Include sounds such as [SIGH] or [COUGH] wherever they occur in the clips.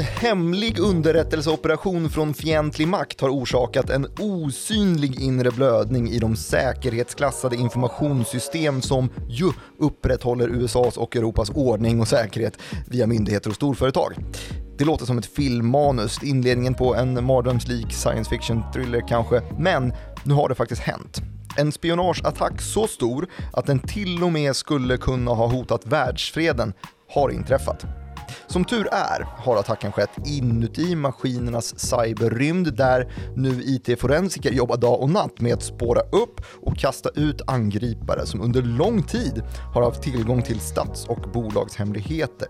En hemlig underrättelseoperation från fientlig makt har orsakat en osynlig inre blödning i de säkerhetsklassade informationssystem som ju upprätthåller USAs och Europas ordning och säkerhet via myndigheter och storföretag. Det låter som ett filmmanus, inledningen på en mardrömslik science fiction thriller kanske, men nu har det faktiskt hänt. En spionageattack så stor att den till och med skulle kunna ha hotat världsfreden har inträffat. Som tur är har attacken skett inuti maskinernas cyberrymd där nu IT-forensiker jobbar dag och natt med att spåra upp och kasta ut angripare som under lång tid har haft tillgång till stats och bolagshemligheter.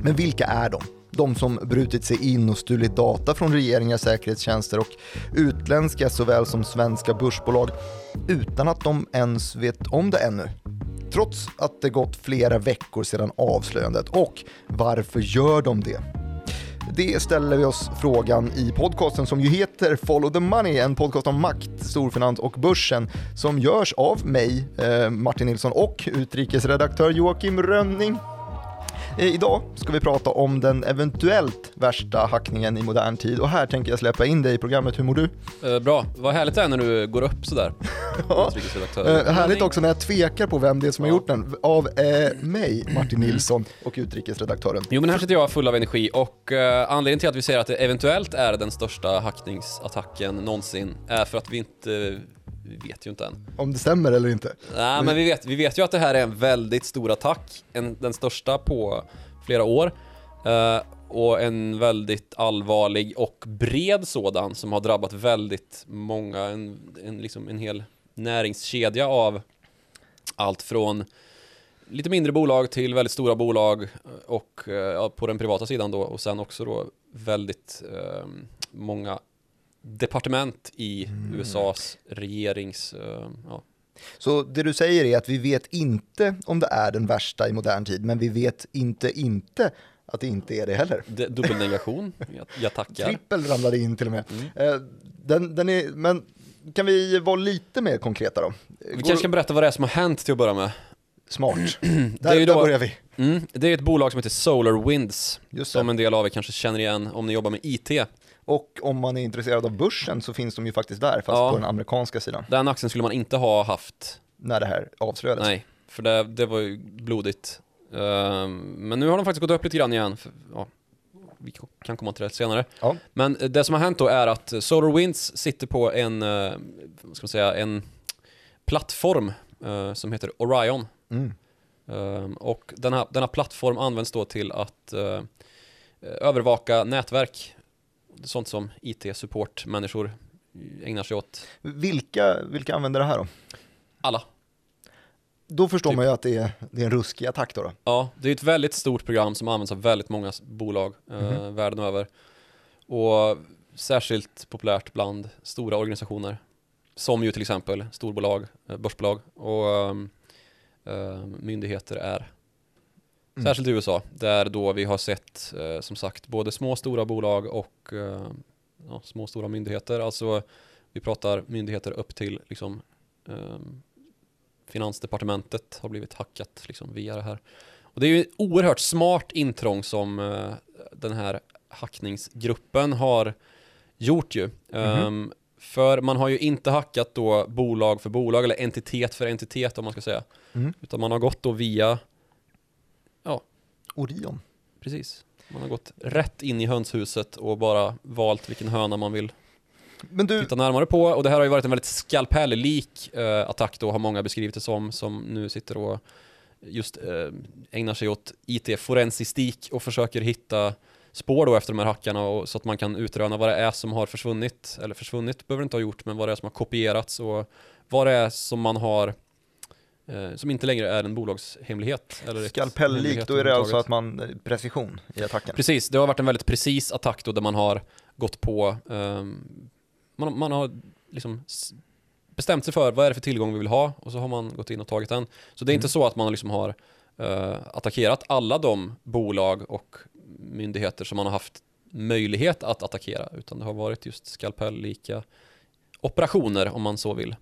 Men vilka är de? De som brutit sig in och stulit data från regeringar, säkerhetstjänster och utländska såväl som svenska börsbolag utan att de ens vet om det ännu trots att det gått flera veckor sedan avslöjandet. Och varför gör de det? Det ställer vi oss frågan i podcasten som ju heter Follow the Money, en podcast om makt, storfinans och börsen som görs av mig, eh, Martin Nilsson och utrikesredaktör Joakim Rönning. Eh, idag ska vi prata om den eventuellt värsta hackningen i modern tid och här tänker jag släppa in dig i programmet. Hur mår du? Eh, bra, vad härligt det är när du går upp sådär. [LAUGHS] ja. eh, härligt också när jag tvekar på vem det är som ja. har gjort den. Av eh, mig, Martin Nilsson och utrikesredaktören. Jo men här sitter jag full av energi och eh, anledningen till att vi säger att det eventuellt är den största hackningsattacken någonsin är för att vi inte vi vet ju inte än. Om det stämmer eller inte? Nej, men vi vet, vi vet ju att det här är en väldigt stor attack, en, den största på flera år. Uh, och en väldigt allvarlig och bred sådan som har drabbat väldigt många, en, en, liksom en hel näringskedja av allt från lite mindre bolag till väldigt stora bolag och uh, på den privata sidan då och sen också då väldigt uh, många departement i mm. USAs regerings... Uh, ja. Så det du säger är att vi vet inte om det är den värsta i modern tid, men vi vet inte inte att det inte är det heller. Det, dubbelnegation, jag, jag tackar. Trippel ramlade in till och med. Mm. Uh, den, den är, men kan vi vara lite mer konkreta då? Vi kanske kan berätta vad det är som har hänt till att börja med. Smart. [CLEARS THROAT] där, där börjar vi. Mm, det är ett bolag som heter SolarWinds, som en del av er kanske känner igen om ni jobbar med IT. Och om man är intresserad av börsen så finns de ju faktiskt där, fast ja. på den amerikanska sidan. Den aktien skulle man inte ha haft. När det här avslöjades. Nej, för det, det var ju blodigt. Uh, men nu har de faktiskt gått upp lite grann igen. För, ja, vi kan komma till det senare. Ja. Men det som har hänt då är att SolarWinds sitter på en, uh, vad ska man säga, en plattform uh, som heter Orion. Mm. Uh, och denna, denna plattform används då till att övervaka nätverk sånt som IT-support-människor ägnar sig åt. Vilka, vilka använder det här då? Alla. Då förstår typ. man ju att det är, det är en ruskig attack då, då. Ja, det är ett väldigt stort program som används av väldigt många bolag mm -hmm. eh, mhm. världen över. Och särskilt populärt bland stora organisationer. Som ju till exempel storbolag, eh, börsbolag och eh, myndigheter är. Mm. Särskilt i USA, där då vi har sett eh, som sagt både små och stora bolag och eh, ja, små och stora myndigheter. Alltså vi pratar myndigheter upp till liksom, eh, Finansdepartementet har blivit hackat liksom, via det här. Och det är ju oerhört smart intrång som eh, den här hackningsgruppen har gjort ju. Mm -hmm. um, för man har ju inte hackat då bolag för bolag eller entitet för entitet om man ska säga. Mm. Utan man har gått då via Orion. Precis. Man har gått rätt in i hönshuset och bara valt vilken höna man vill men du... titta närmare på. Och det här har ju varit en väldigt skalpell-lik eh, attack då, har många beskrivit det som, som nu sitter och just eh, ägnar sig åt IT-forensistik och försöker hitta spår då efter de här hackarna och, så att man kan utröna vad det är som har försvunnit, eller försvunnit behöver det inte ha gjort, men vad det är som har kopierats och vad det är som man har som inte längre är en bolagshemlighet. Skalpell-lik, då är det alltså att man, eh, precision i attacken? Precis, det har varit en väldigt precis attack då där man har gått på, um, man, man har liksom bestämt sig för vad är det för tillgång vi vill ha och så har man gått in och tagit den. Så det är mm. inte så att man liksom har uh, attackerat alla de bolag och myndigheter som man har haft möjlighet att attackera utan det har varit just skalpell-lika operationer om man så vill.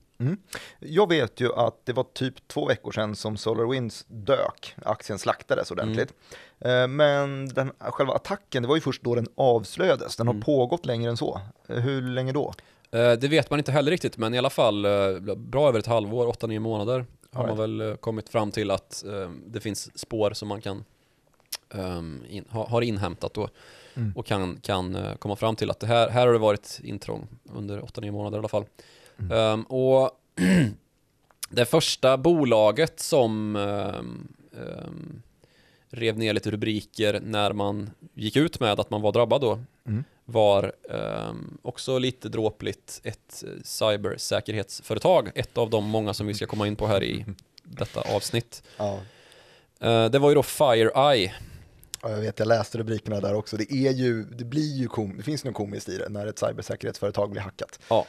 Jag vet ju att det var typ två veckor sedan som SolarWinds dök, aktien slaktades ordentligt. Eh, Men den, själva attacken, det var ju först då den avslöjades, den har pågått längre än så. Eh, Hur länge då? Eh, Det vet man inte heller riktigt, men i alla fall bra över ett halvår, 8-9 månader har man Alright. väl kommit fram till att det finns spår som man kan ehm, in, ha, har inhämtat då Mm. och kan, kan komma fram till att det här, här har det varit intrång under 8-9 månader i alla fall. Mm. Ehm, och [CLEARS THROAT] det första bolaget som ehm, ehm, rev ner lite rubriker när man gick ut med att man var drabbad då Mm. var ehm, också lite dråpligt ett eh, cybersäkerhetsföretag. Ett av de många som vi ska komma in på här i [LAUGHS] detta avsnitt. Ja. Eh, det var ju då FireEye. Ja, jag vet, jag läste rubrikerna där också. Det, är ju, det blir ju kom, det finns något komiskt i det när ett cybersäkerhetsföretag blir hackat. Ja,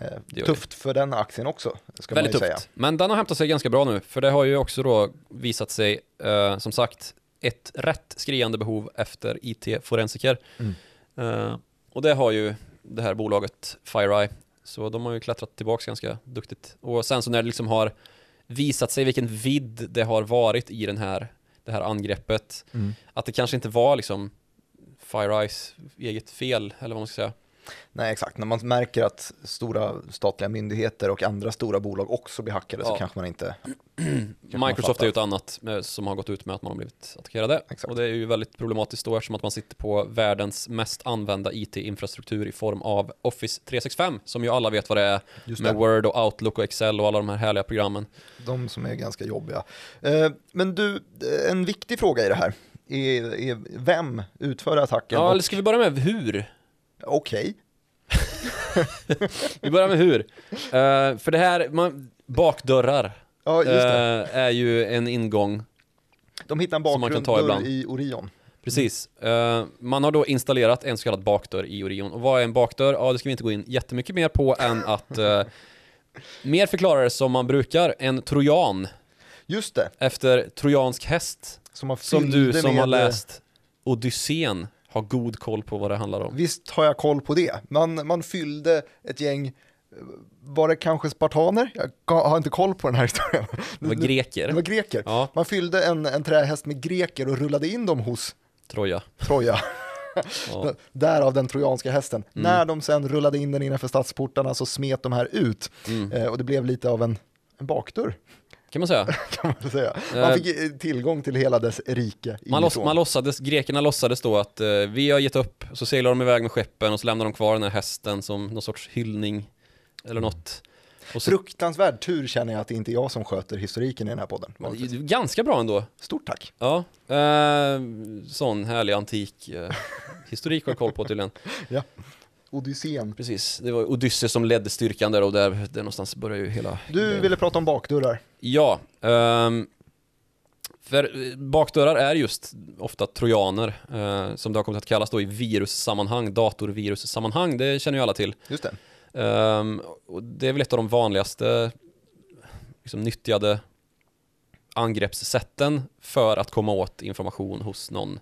Eh, Det tufft för den aktien också, ska väldigt man ju tufft. säga. Men den har hämtat sig ganska bra nu, för det har ju också då visat sig, eh, som sagt, ett rätt skriande behov efter IT-forensiker. Mm. Eh, och det har ju det här bolaget FireEye. Så de har ju klättrat tillbaka ganska duktigt. Och sen så när det liksom har visat sig vilken vidd det har varit i den här, det här angreppet, Mm. att det kanske inte var liksom FireEyes eget fel, eller vad man ska säga. Nej, exakt. När man märker att stora statliga myndigheter och andra stora bolag också blir hackade så Ja. kanske man inte... [CLEARS THROAT] kanske Microsoft ju ett annat som har gått ut med att man har blivit attackerade. Exakt. Och det är ju väldigt problematiskt då eftersom att man sitter på världens mest använda IT-infrastruktur i form av Office 365 som ju alla vet vad det är Just med det. Word och Outlook och Excel och alla de här härliga programmen. De som är ganska jobbiga. Eh, Men du, eh, en viktig fråga i det här är, är vem utför attacken? Ja, eller ska vi börja med hur? Okej, [LAUGHS] Vi börjar med hur. Eh, för det här, man, bakdörrar ja eh, är ju en ingång De hittar en som man kan ta bakgrund ibland. i Orion. Precis. Eh, man har då installerat en så kallad bakdörr i Orion. Och vad är en bakdörr? Ja, det ska vi inte gå in jättemycket mer på än [LAUGHS] att uh, mer förklara det som man brukar, en trojan Just det, efter trojansk häst. som, Som du som har läst Odysseen har god koll på vad det handlar om. Visst har jag koll på det. Man, man fyllde ett gäng, var det kanske spartaner? Jag har inte koll på den här [LAUGHS] historien. Det var Det greker. var greker. Ja, Man fyllde en, en trähäst med greker och rullade in dem hos Troja. Troja. [LAUGHS] Ja. Därav den trojanska hästen. Mm. När de sen rullade in den innanför stadsportarna så smet de här ut. Mm. Eh, och det blev lite av en, en bakdörr, Kan man säga. [LAUGHS] kan man säga. Man Eh, fick eh, tillgång till hela dess rike Man, loss, man låtsades, grekerna låtsades då att eh, vi har gett upp, så seglar de iväg med skeppen och så lämnar de kvar den här hästen som någon sorts hyllning eller något. Och så, Fruktansvärd tur känner jag att det inte är jag som sköter historiken i den här podden. ganska bra ändå. Stort tack. Ja, eh, sån härlig antik eh, [LAUGHS] historik har koll på tydligen. Odysseen. Precis, det var Odysseus som ledde styrkan där och där, där någonstans börjar ju hela Du grejen. ville prata om bakdörrar. Ja, ehm, för eh, bakdörrar är just ofta trojaner, eh, som det har kommit att kallas då i virussammanhang, datorvirussammanhang, det känner ju alla till. Just det. Ehm, och det är väl ett av de vanligaste liksom, nyttjade angreppssätten för att komma åt information hos någon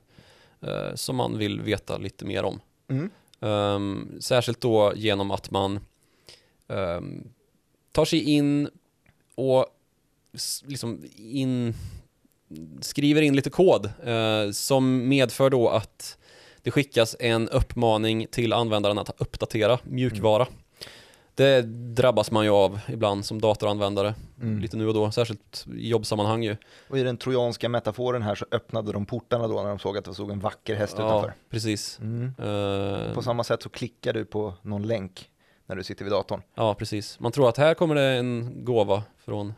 eh, som man vill veta lite mer om. Mm. Um, särskilt då genom att man um, tar sig in och liksom in, skriver in lite kod uh, som medför då att det skickas en uppmaning till användaren att uppdatera mjukvara. Mm. Det drabbas man ju av ibland som datoranvändare, Mm. lite nu och då, särskilt i jobbsammanhang ju. Och i den trojanska metaforen här så öppnade de portarna då när de såg att det stod en vacker häst Ja, utanför. precis. Mm. Eh, På samma sätt så klickar du på någon länk när du sitter vid datorn. Ja, precis. Man tror att här kommer det en gåva från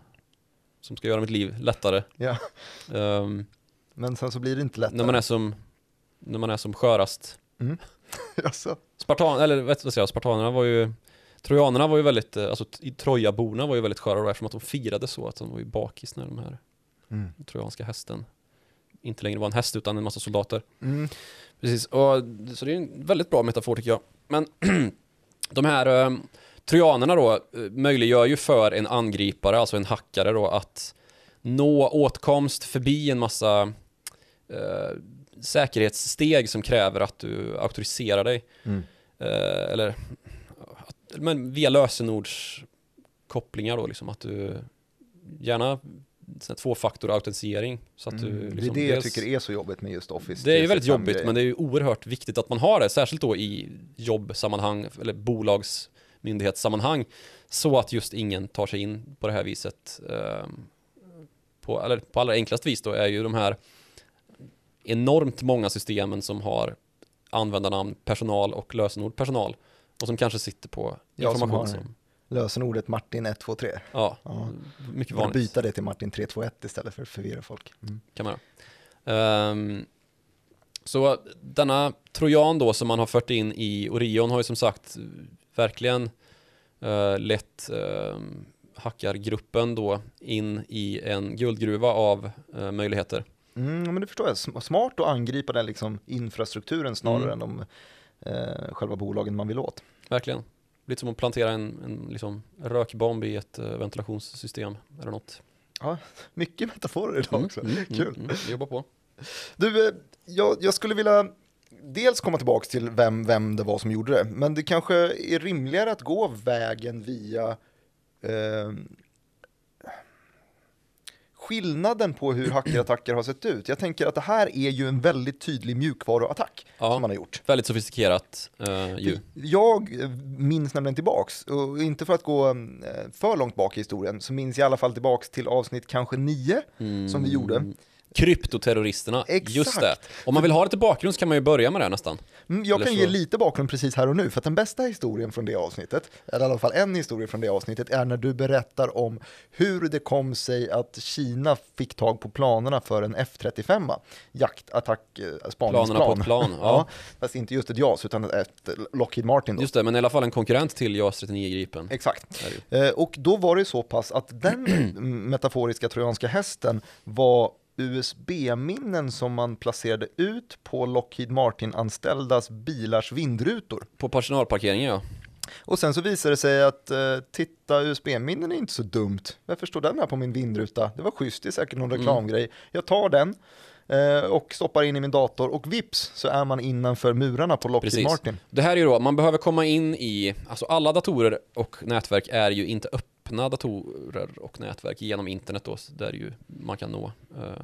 som ska göra mitt liv lättare. Ja. Ehm, Men sen så blir det inte lättare. när man är som när man är som skörast. [LAUGHS] Jaså? Spartan, eller vad säger jag, spartanerna var ju Trojanerna var ju väldigt, eh, alltså Trojaborna var ju väldigt sköra då, eftersom att de firade så att de var ju bakis när de här Mm. trojanska hästen inte längre var en häst utan en massa soldater. Mm. Precis, och, så det är en väldigt bra metafor tycker jag. Men [CLEARS THROAT] de här eh, trojanerna då eh, möjliggör ju för en angripare, alltså en hackare då, att nå åtkomst förbi en massa eh, säkerhetssteg som kräver att du auktoriserar dig. Mm. Eh, eller men via lösenords kopplingar då liksom att du gärna tvåfaktor-autentisering så att du Mm. liksom det är det jag tycker är så jobbigt med just Office. det är ju väldigt 365 jobbigt, grejer. men det är ju oerhört viktigt att man har det, särskilt då i jobbsammanhang eller bolagsmyndighetssammanhang, så att just ingen tar sig in på det här viset. ehm, På, eller på allra enklast vis då är ju de här enormt många systemen som har användarnamn, personal och lösenord personal och som kanske sitter på som information har- som, Lösenordet Martin123. ja, Ja. mycket vanligt. byta det till Martin321 istället för att förvirra folk. Mm. kan man. Ehm, så denna trojan då som man har fört in i Orion har ju som sagt verkligen uh, lett uh, hackargruppen då in i en guldgruva av eh, möjligheter. Mm, men det förstår jag. Sm- Smart att angripa den liksom infrastrukturen snarare Mm. än de eh, själva bolagen man vill åt. Verkligen. Lite som att plantera en, en liksom rökbomb i ett eh, ventilationssystem eller något. [LAUGHS] Mycket metaforer idag också. Kul. Mm, mm, vi jobbar på. Du, eh, jag, jag skulle vilja dels komma tillbaka till vem, vem det var som gjorde det, men det kanske är rimligare att gå vägen via eh, skillnaden på hur hackerattacker har sett ut. Jag tänker att det här är ju en väldigt tydlig mjukvaruattack Ja. som man har gjort. Väldigt sofistikerat eh, ju. Jag eh, minns nämligen tillbaks, och inte för att gå eh, för långt bak i historien, så minns jag i alla fall tillbaks till avsnitt kanske nio som vi gjorde. Kryptoterroristerna, just Exakt. det. Om man vill ha lite bakgrund så kan man ju börja med det nästan. Mm, Jag Eller kan så- ge lite bakgrund precis här och nu, för att den bästa historien från det avsnittet, eller i alla fall en historia från det avsnittet, är när du berättar om hur det kom sig att Kina fick tag på planerna för en F-35, jaktattack, eh, spaningsplan. Planerna på ett [LAUGHS] plan, ja. ja. Fast inte just ett JAS, utan ett Lockheed Martin då. Just det, men i alla fall en konkurrent till JAS 39 Gripen. Exakt. Eh, Och då var det så pass att den [CLEARS THROAT] metaforiska trojanska hästen var USB-minnen som man placerade ut på Lockheed Martin-anställdas bilars vindrutor. På personalparkeringen ja. Och sen så visade det sig att eh, titta, USB-minnen är inte så dumt. Varför står den här på min vindruta? Det var schysst, det är säkert någon reklamgrej. Jag tar den eh, och stoppar in i min dator och vips så är man innanför murarna på Lockheed Precis. Martin. Det här är ju då, man behöver komma in i, alltså alla datorer och nätverk är ju inte öppna datorer och nätverk genom internet då, där ju man kan nå eh,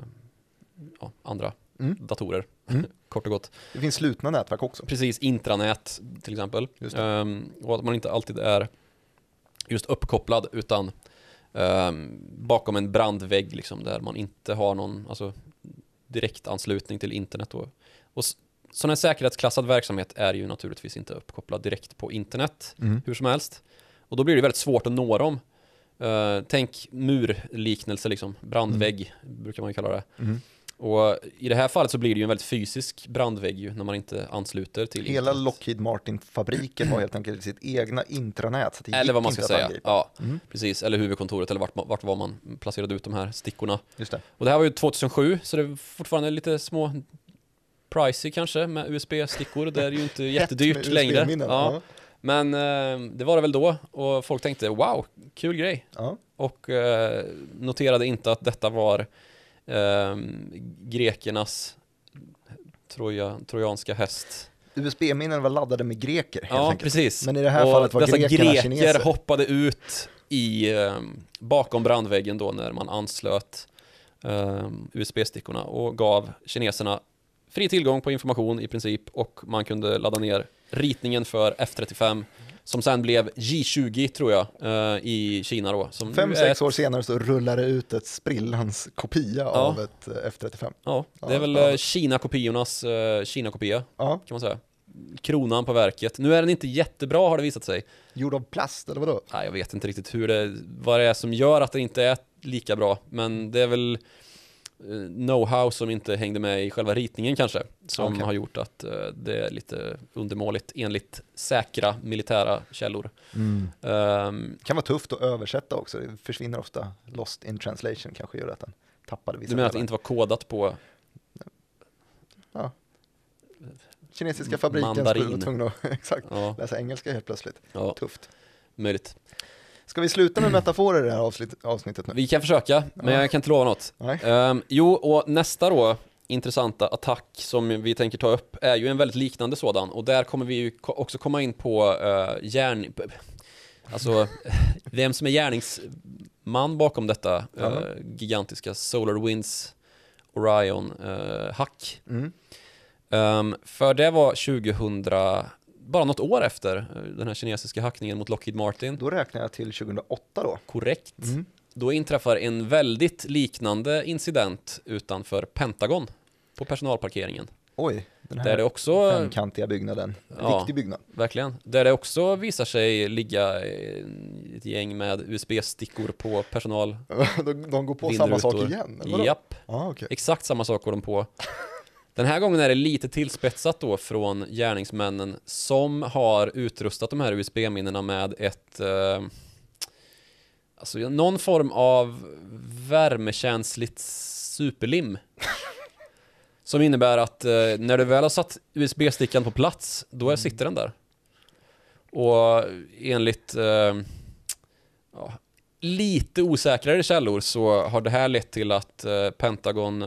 ja, andra Mm. datorer, Mm. [LAUGHS] kort och gott. Det finns slutna nätverk också. Precis, intranät till exempel. Ehm, och att man inte alltid är just uppkopplad utan ehm, bakom en brandvägg liksom, där man inte har någon alltså, direktanslutning till internet. Då. Och sån här säkerhetsklassad verksamhet är ju naturligtvis inte uppkopplad direkt på internet Mm. hur som helst. Och då blir det väldigt svårt att nå dem. Eh, tänk murliknelse, liksom. brandvägg brukar man ju kalla det. Mm. Och i det här fallet så blir det ju en väldigt fysisk brandvägg ju, när man inte ansluter till Hela internet. Lockheed Martin-fabriken har helt enkelt sitt egna intranät. Eller vad man ska säga. Ja, Mm. precis. Eller huvudkontoret, eller vart, vart var man placerade ut de här stickorna. Just det. Och det här var ju 2007, så det är fortfarande lite små pricey kanske med USB-stickor. Det är ju inte [LAUGHS] jättedyrt längre. Ja. Men eh, det var det väl då och folk tänkte wow, kul grej. Ja. Och eh, noterade inte att detta var eh, grekernas troja, trojanska häst. USB-minnen var laddade med greker helt Ja, enkelt. precis. Men i det här och fallet var dessa grekerna greker kineser. hoppade ut i, eh, bakom brandväggen då när man anslöt eh, USB-stickorna och gav kineserna fri tillgång på information i princip och man kunde ladda ner ritningen för F35 som sen blev J20 tror jag eh, i Kina då. Som Fem, sex ett- år senare så rullar det ut ett sprillans kopia av ett eh, F35. Ja, det Ja, är väl ja. eh, Kina-kopiornas Kina-kopia Ja, kan man säga. Kronan på verket. Nu är den inte jättebra har det visat sig. gjord av plast eller vadå? Nej, jag vet inte riktigt hur det, vad det är som gör att det inte är lika bra. Men det är väl know-how som inte hängde med i själva ritningen kanske. Som Okej. har gjort att eh, det är lite undermåligt enligt säkra militära källor. Ehm, Kan vara tufft att översätta också, det försvinner ofta. Lost in translation kanske gör att den tappade vissa du menar att det inte var kodat på Kinesiska fabriken Mandarin. skulle vara tvungna att [LAUGHS] exakt, Ja, läsa engelska helt plötsligt. ja Tufft. möjligt. Ska vi sluta med metaforer i det här avsnitt, avsnittet nu? Vi kan försöka, men Ja. jag kan inte lova något. Ehm, jo, och nästa då intressanta attack som vi tänker ta upp är ju en väldigt liknande sådan och där kommer vi ju också komma in på uh, järn... Alltså, [LAUGHS] vem som är gärningsman bakom detta Ja. eh, gigantiska SolarWinds Orion eh, hack. Mm. Ehm, för det var 2000, bara något år efter eh, den här kinesiska hackningen mot Lockheed Martin. Då räknar jag till 2008 då. Korrekt. Mm. Då inträffar en väldigt liknande incident utanför Pentagon på personalparkeringen. Oj, den Där här det också, femkantiga byggnaden. Ja. Viktig byggnad. verkligen, där det också visar sig ligga eh, ett gäng med USB-stickor på personal. [LAUGHS] de, de går på samma sak igen? Japp, Ja, okej. exakt samma sak går de på. Den här gången är det lite tillspetsat då från gärningsmännen som har utrustat de här USB-minnena med ett eh, Alltså någon form av värmekänsligt superlim. [LAUGHS] Som innebär att eh, när du väl har satt USB-stickan på plats, då är, sitter den där. Och enligt eh, ja, lite osäkrare källor så har det här lett till att eh, Pentagon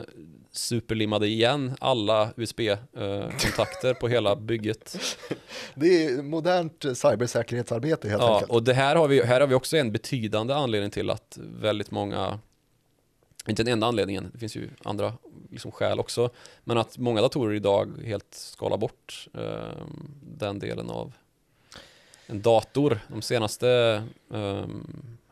superlimmade igen alla USB-kontakter på hela bygget. [LAUGHS] Det är modernt eh, cybersäkerhetsarbete helt Ja, enkelt. och det här har, vi, här har vi också en betydande anledning till att väldigt många, inte den enda anledningen, det finns ju andra liksom skäl också, men att många datorer idag helt skalar bort eh, den delen av en dator. De senaste eh,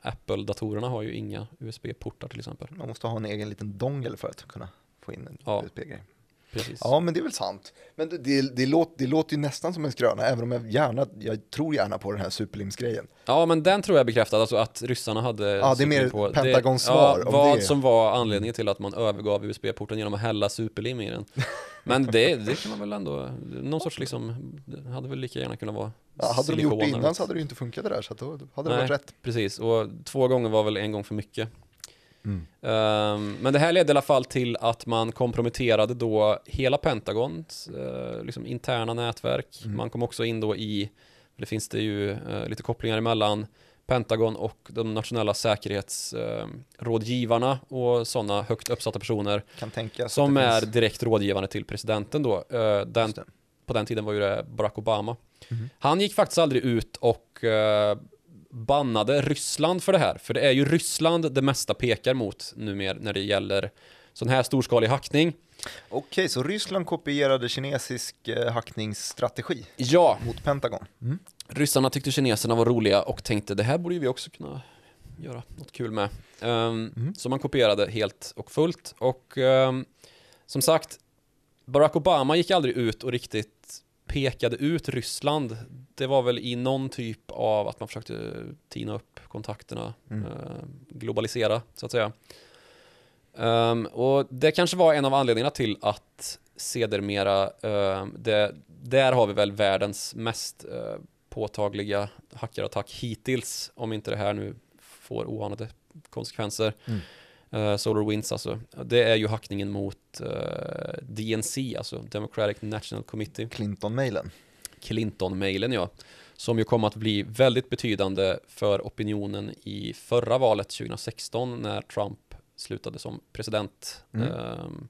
Apple-datorerna har ju inga USB-portar till exempel. Man måste ha en egen liten dongel för att kunna få in en Ja. USB-grej. Precis. Ja, men det är väl sant. Men det, det, det, låter, det låter ju nästan som en skröna, även om jag gärna, jag tror gärna på den här superlimsgrejen. Ja, men den tror jag bekräftad, alltså att ryssarna hade Ja, det är mer superlim Pentagons det, svar Ja, vad det. som var anledningen till att man övergav USB-porten genom att hälla superlim i den. [LAUGHS] Men det, det kan man väl ändå, någon sorts liksom, det hade väl lika gärna kunnat vara Ja, hade de gjort det innan så hade det ju inte funkat det där, så då hade det Nej. varit rätt. Precis, och två gånger var väl en gång för mycket. Mm. Ehm, men det här ledde i alla fall till att man komprometterade då hela Pentagons eh, liksom interna nätverk. Mm. Man kom också in då i, det finns det ju eh, lite kopplingar emellan Pentagon och de nationella säkerhetsrådgivarna och sådana högt uppsatta personer som är direkt rådgivande till presidenten då. Den, på den tiden var ju det Barack Obama. Mhm. Han gick faktiskt aldrig ut och bannade Ryssland för det här. För det är ju Ryssland det mesta pekar mot numera när det gäller sån här storskalig hackning. Okej, så Ryssland kopierade kinesisk eh, hackningsstrategi Ja, mot Pentagon. Mm. ryssarna tyckte kineserna var roliga och tänkte det här borde vi också kunna göra något kul med. Ehm, Mm. Så man kopierade helt och fullt. Och ehm, som sagt, Barack Obama gick aldrig ut och riktigt pekade ut Ryssland. Det var väl i någon typ av att man försökte tina upp kontakterna, Mm. eh, globalisera så att säga. Ehm, och det kanske var en av anledningarna till att sedermera, ehm, det, där har vi väl världens mest eh, påtagliga hackerattack hittills, om inte det här nu får oanade konsekvenser. Mm. Uh, SolarWinds alltså. Det är ju hackningen mot eh, DNC, alltså Democratic National Committee. Clinton-mailen. Clinton-mailen ja. Som ju kom att bli väldigt betydande för opinionen i förra valet 2016 när Trump slutade som president. Mm. Ehm,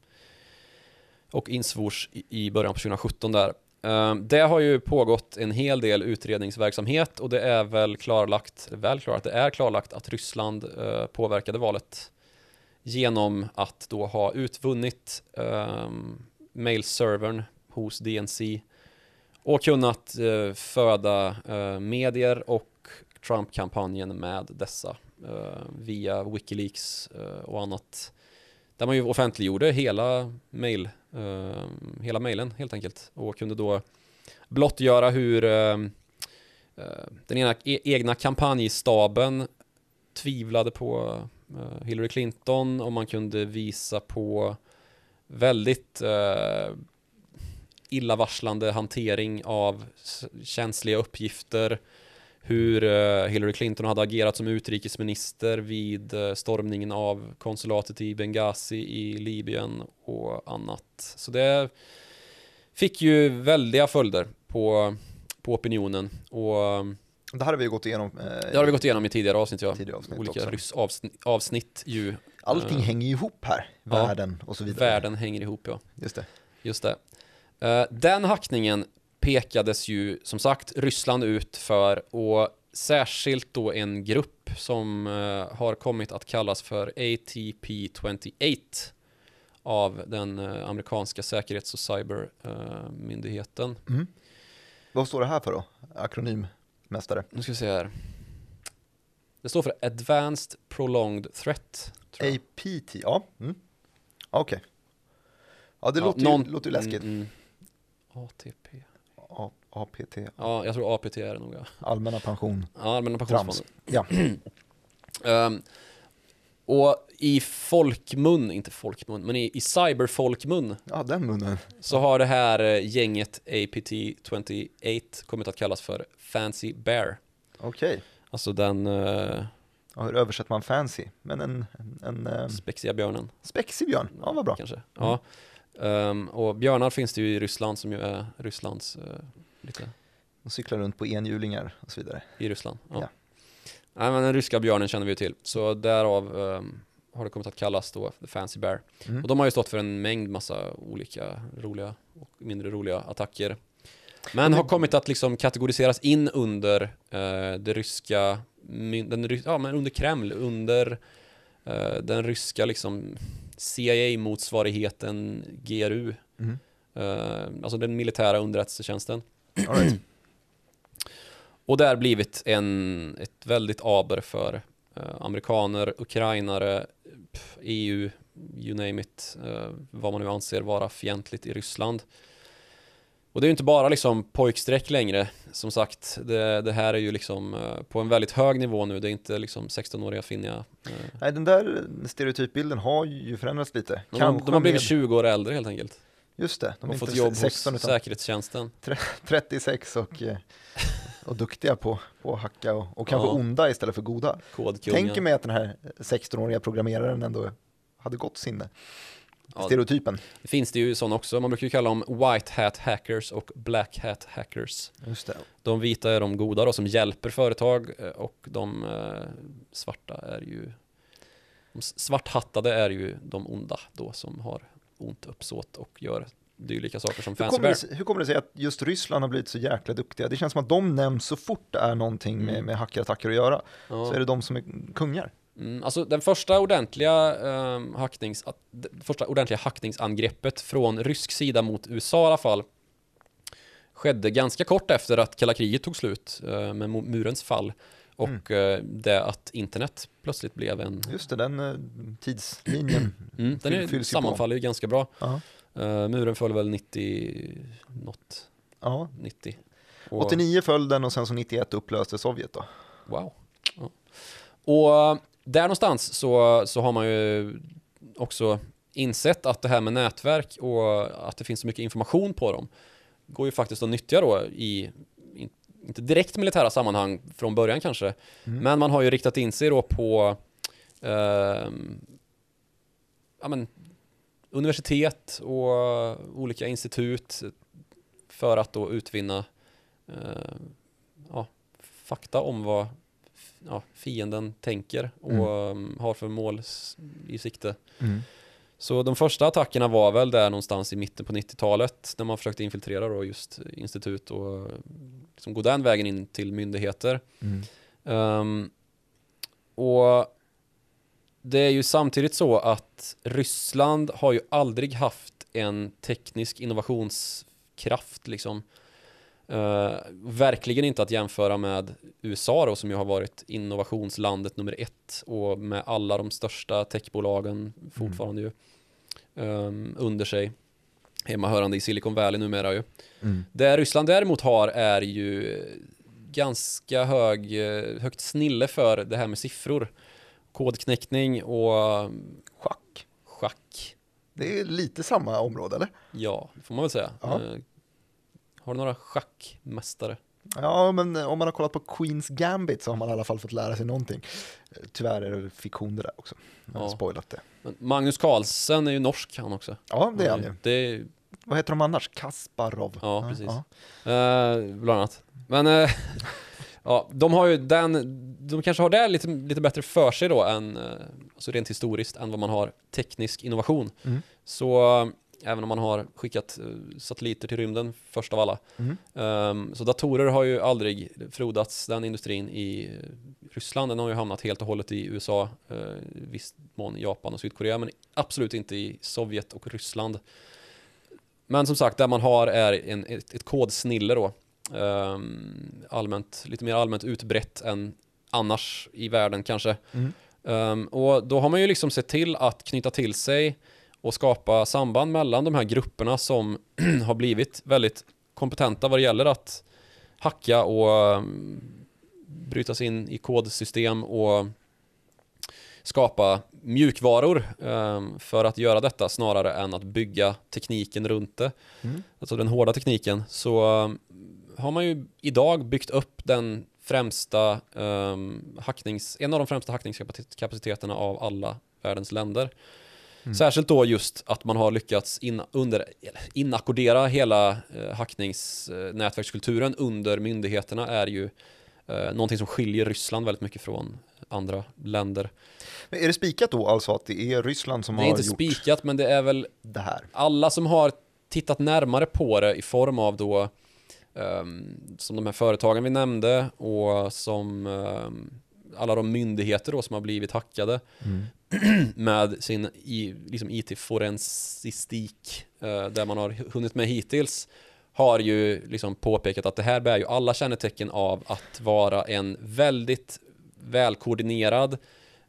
och insvors i, början på 2017 där. Ehm, det har ju pågått en hel del utredningsverksamhet och det är väl klarlagt, väl klarlagt, det är klarlagt att Ryssland eh, påverkade valet genom att då ha utvunnit um, mailservern hos DNC och kunnat eh, föda eh, medier och Trump-kampanjen med dessa eh, via Wikileaks eh, och annat. Där man ju offentliggjorde hela mail, eh, hela mailen helt enkelt och kunde då blottgöra hur ehm, eh, den ena e- egna kampanjstaben tvivlade på Eh, Hillary Clinton och man kunde visa på väldigt eh, illavarslande hantering av känsliga uppgifter. Hur eh, Hillary Clinton hade agerat som utrikesminister vid eh, stormningen av konsulatet i Benghazi i Libyen och annat. Så det fick ju väldiga följder på, på opinionen och det här har vi gått igenom eh, det har vi gått igenom i tidigare avsnitt ja. tidigare avsnitt Olika också. ryss avsnitt, avsnitt ju. Allting eh, hänger ihop här, ja. världen och så vidare. Världen hänger ihop ja. Just det. Just det. Eh, den hackningen pekades ju som sagt Ryssland ut för och särskilt då en grupp som eh, har kommit att kallas för ATP28 av den eh, amerikanska säkerhets och cybermyndigheten. Mm. Vad står det här för då? Akronymmästare? Nu ska vi se här. Det står för Advanced Prolonged Threat. APT, ja. Mm. Okej. Ja, det Ja, låter, någon- ju, låter ju läskigt. Mm, mm. ATP. A- APT, Ja, jag tror APT är det nog. Ja, allmänna pension. ja Allmänna pensionsfonden. Ja. [CLEARS THROAT] Ehm, och i folkmun, inte folkmun, men i, i cyberfolkmun ja, den munnen. så har det här eh, gänget APT28 kommit att kallas för Fancy Bear. Okej. Alltså den uh, Ja, hur översätter man fancy? Men en, en, en um, spexiga björnen. spexig björn, ja vad bra. Kanske. Ja. Ehm, och björnar finns det ju i Ryssland som ju är Rysslands eh, lite De cyklar runt på enhjulingar och så vidare. i Ryssland. Ja. Ja. Nej, men den ryska björnen känner vi ju till. Så därav ehm, har det kommit att kallas då The Fancy Bear. Mm. Och de har ju stått för en mängd massa olika roliga och mindre roliga attacker. Men har kommit att liksom kategoriseras in under eh, det ryska, den, ja men under Kreml, under eh, den ryska liksom CIA-motsvarigheten GRU. Mm. Eh, alltså den militära underrättelsetjänsten. All right. Och där blivit en, ett väldigt aber för eh, amerikaner, ukrainare, EU, you name it, eh, vad man nu anser vara fientligt i Ryssland. Och det är ju inte bara liksom pojkstreck längre, som sagt, det, det här är ju liksom eh, på en väldigt hög nivå nu, det är inte liksom 16-åriga finniga. Nej, den där stereotypbilden har ju förändrats lite. de, har- de har blivit med- 20 år äldre helt enkelt. Just det, de har fått jobb 16 hos utan säkerhetstjänsten. 36 och, och duktiga på, på att hacka och, och kanske Ja. onda istället för goda. Kodkungar. Tänker mig att den här 16-åriga programmeraren ändå hade gott sinne. Ja, Stereotypen. det finns det ju sån också, man brukar ju kalla dem white hat hackers och black hat hackers. Just det. De vita är de goda då som hjälper företag eh, och de eh, svarta är ju de svarthattade är ju de onda då som har ont uppsåt och gör dylika saker som Hur Fancy kommer, Bear. det, hur kommer det sig att just Ryssland har blivit så jäkla duktiga? Det känns som att de nämns så fort det är någonting med, Mm. med hackerattacker att göra. Så Ja. är det de som är kungar. Mm, alltså den första ordentliga, um, hacknings, första ordentliga hackningsangreppet från rysk sida mot USA i alla fall skedde ganska kort efter att kalla kriget tog slut eh, med murens fall och eh, det att internet plötsligt blev en Just det, den eh, tidslinjen. Mm, den är, sammanfaller ju ganska bra. Ja. Uh, muren föll väl 90, något, Ja. 90. Och, 89 föll den och sen så 91 upplöste Sovjet då. Wow. Ja. Och eh, där någonstans så, så har man ju också insett att det här med nätverk och att det finns så mycket information på dem går ju faktiskt att nyttja då i, in, inte direkt militära sammanhang från början kanske, Mm. men man har ju riktat in sig då på ehm, ja, men, universitet och olika institut för att då utvinna eh, ja, fakta om vad ja, fienden tänker och Mm. um, har för mål i sikte. Mm. Så de första attackerna var väl där någonstans i mitten på 90-talet när man försökte infiltrera då just institut och liksom gå den vägen in till myndigheter. Mm. Ehm, och det är ju samtidigt så att Ryssland har ju aldrig haft en teknisk innovationskraft liksom. Eh, verkligen inte att jämföra med USA då som ju har varit innovationslandet nummer ett och med alla de största techbolagen fortfarande ju ehm, under sig. Hemmahörande i Silicon Valley numera ju. Mm. Det Ryssland däremot har är ju ganska hög, eh, högt snille för det här med siffror. Kodknäckning och Schack. schack. Det är lite samma område eller? Ja, det får man väl säga. Ja. Eh, Har du några schackmästare? Ja, men eh, om man har kollat på Queens Gambit så har man i alla fall fått lära sig någonting. Eh, Tyvärr är det fiktion det där också. Jag har spoilat det. Men Magnus Carlsen är ju norsk han också. Ja, det är han ju. Det är, Vad heter de annars? Kasparov? Ja, precis. ja. eh, bland annat. Men eh, [LAUGHS] ja, de har ju den, de kanske har det lite, lite bättre för sig då än, eh, alltså rent historiskt, än vad man har teknisk innovation. Mm. Så Även om man har skickat eh, satelliter till rymden först av alla. Mm. Ehm, så datorer har ju aldrig frodats, den industrin i Ryssland. Den har ju hamnat helt och hållet i USA, uh, viss mån Japan och Sydkorea, men absolut inte i Sovjet och Ryssland. Men som sagt, det man har är en, ett, ett kodsnille då. Ehm, allmänt, lite mer allmänt utbrett än annars i världen kanske. Mm. Ehm, och då har man ju liksom sett till att knyta till sig och skapa samband mellan de här grupperna som [CLEARS THROAT] har blivit väldigt kompetenta vad det gäller att hacka och um, bryta sig in i kodsystem och skapa mjukvaror um, för att göra detta snarare än att bygga tekniken runt det. Mm. Alltså den hårda tekniken. Så um, har man ju idag byggt upp den främsta um, hacknings, en av de främsta hackningskapaciteterna av alla världens länder. Mm. Särskilt då just att man har lyckats in, under, inackordera hela eh, hackningsnätverkskulturen under myndigheterna är ju eh, någonting som skiljer Ryssland väldigt mycket från andra länder. Men är det spikat då alltså att det är Ryssland som har gjort Det är inte spikat men det är väl det här? Alla som har tittat närmare på det i form av då som de här företagen vi nämnde och som um, alla de myndigheter då som har blivit hackade mm. [CLEARS THROAT] med sin liksom IT-forensistik uh, där man har hunnit med hittills har ju liksom påpekat att det här bär ju alla kännetecken av att vara en väldigt välkoordinerad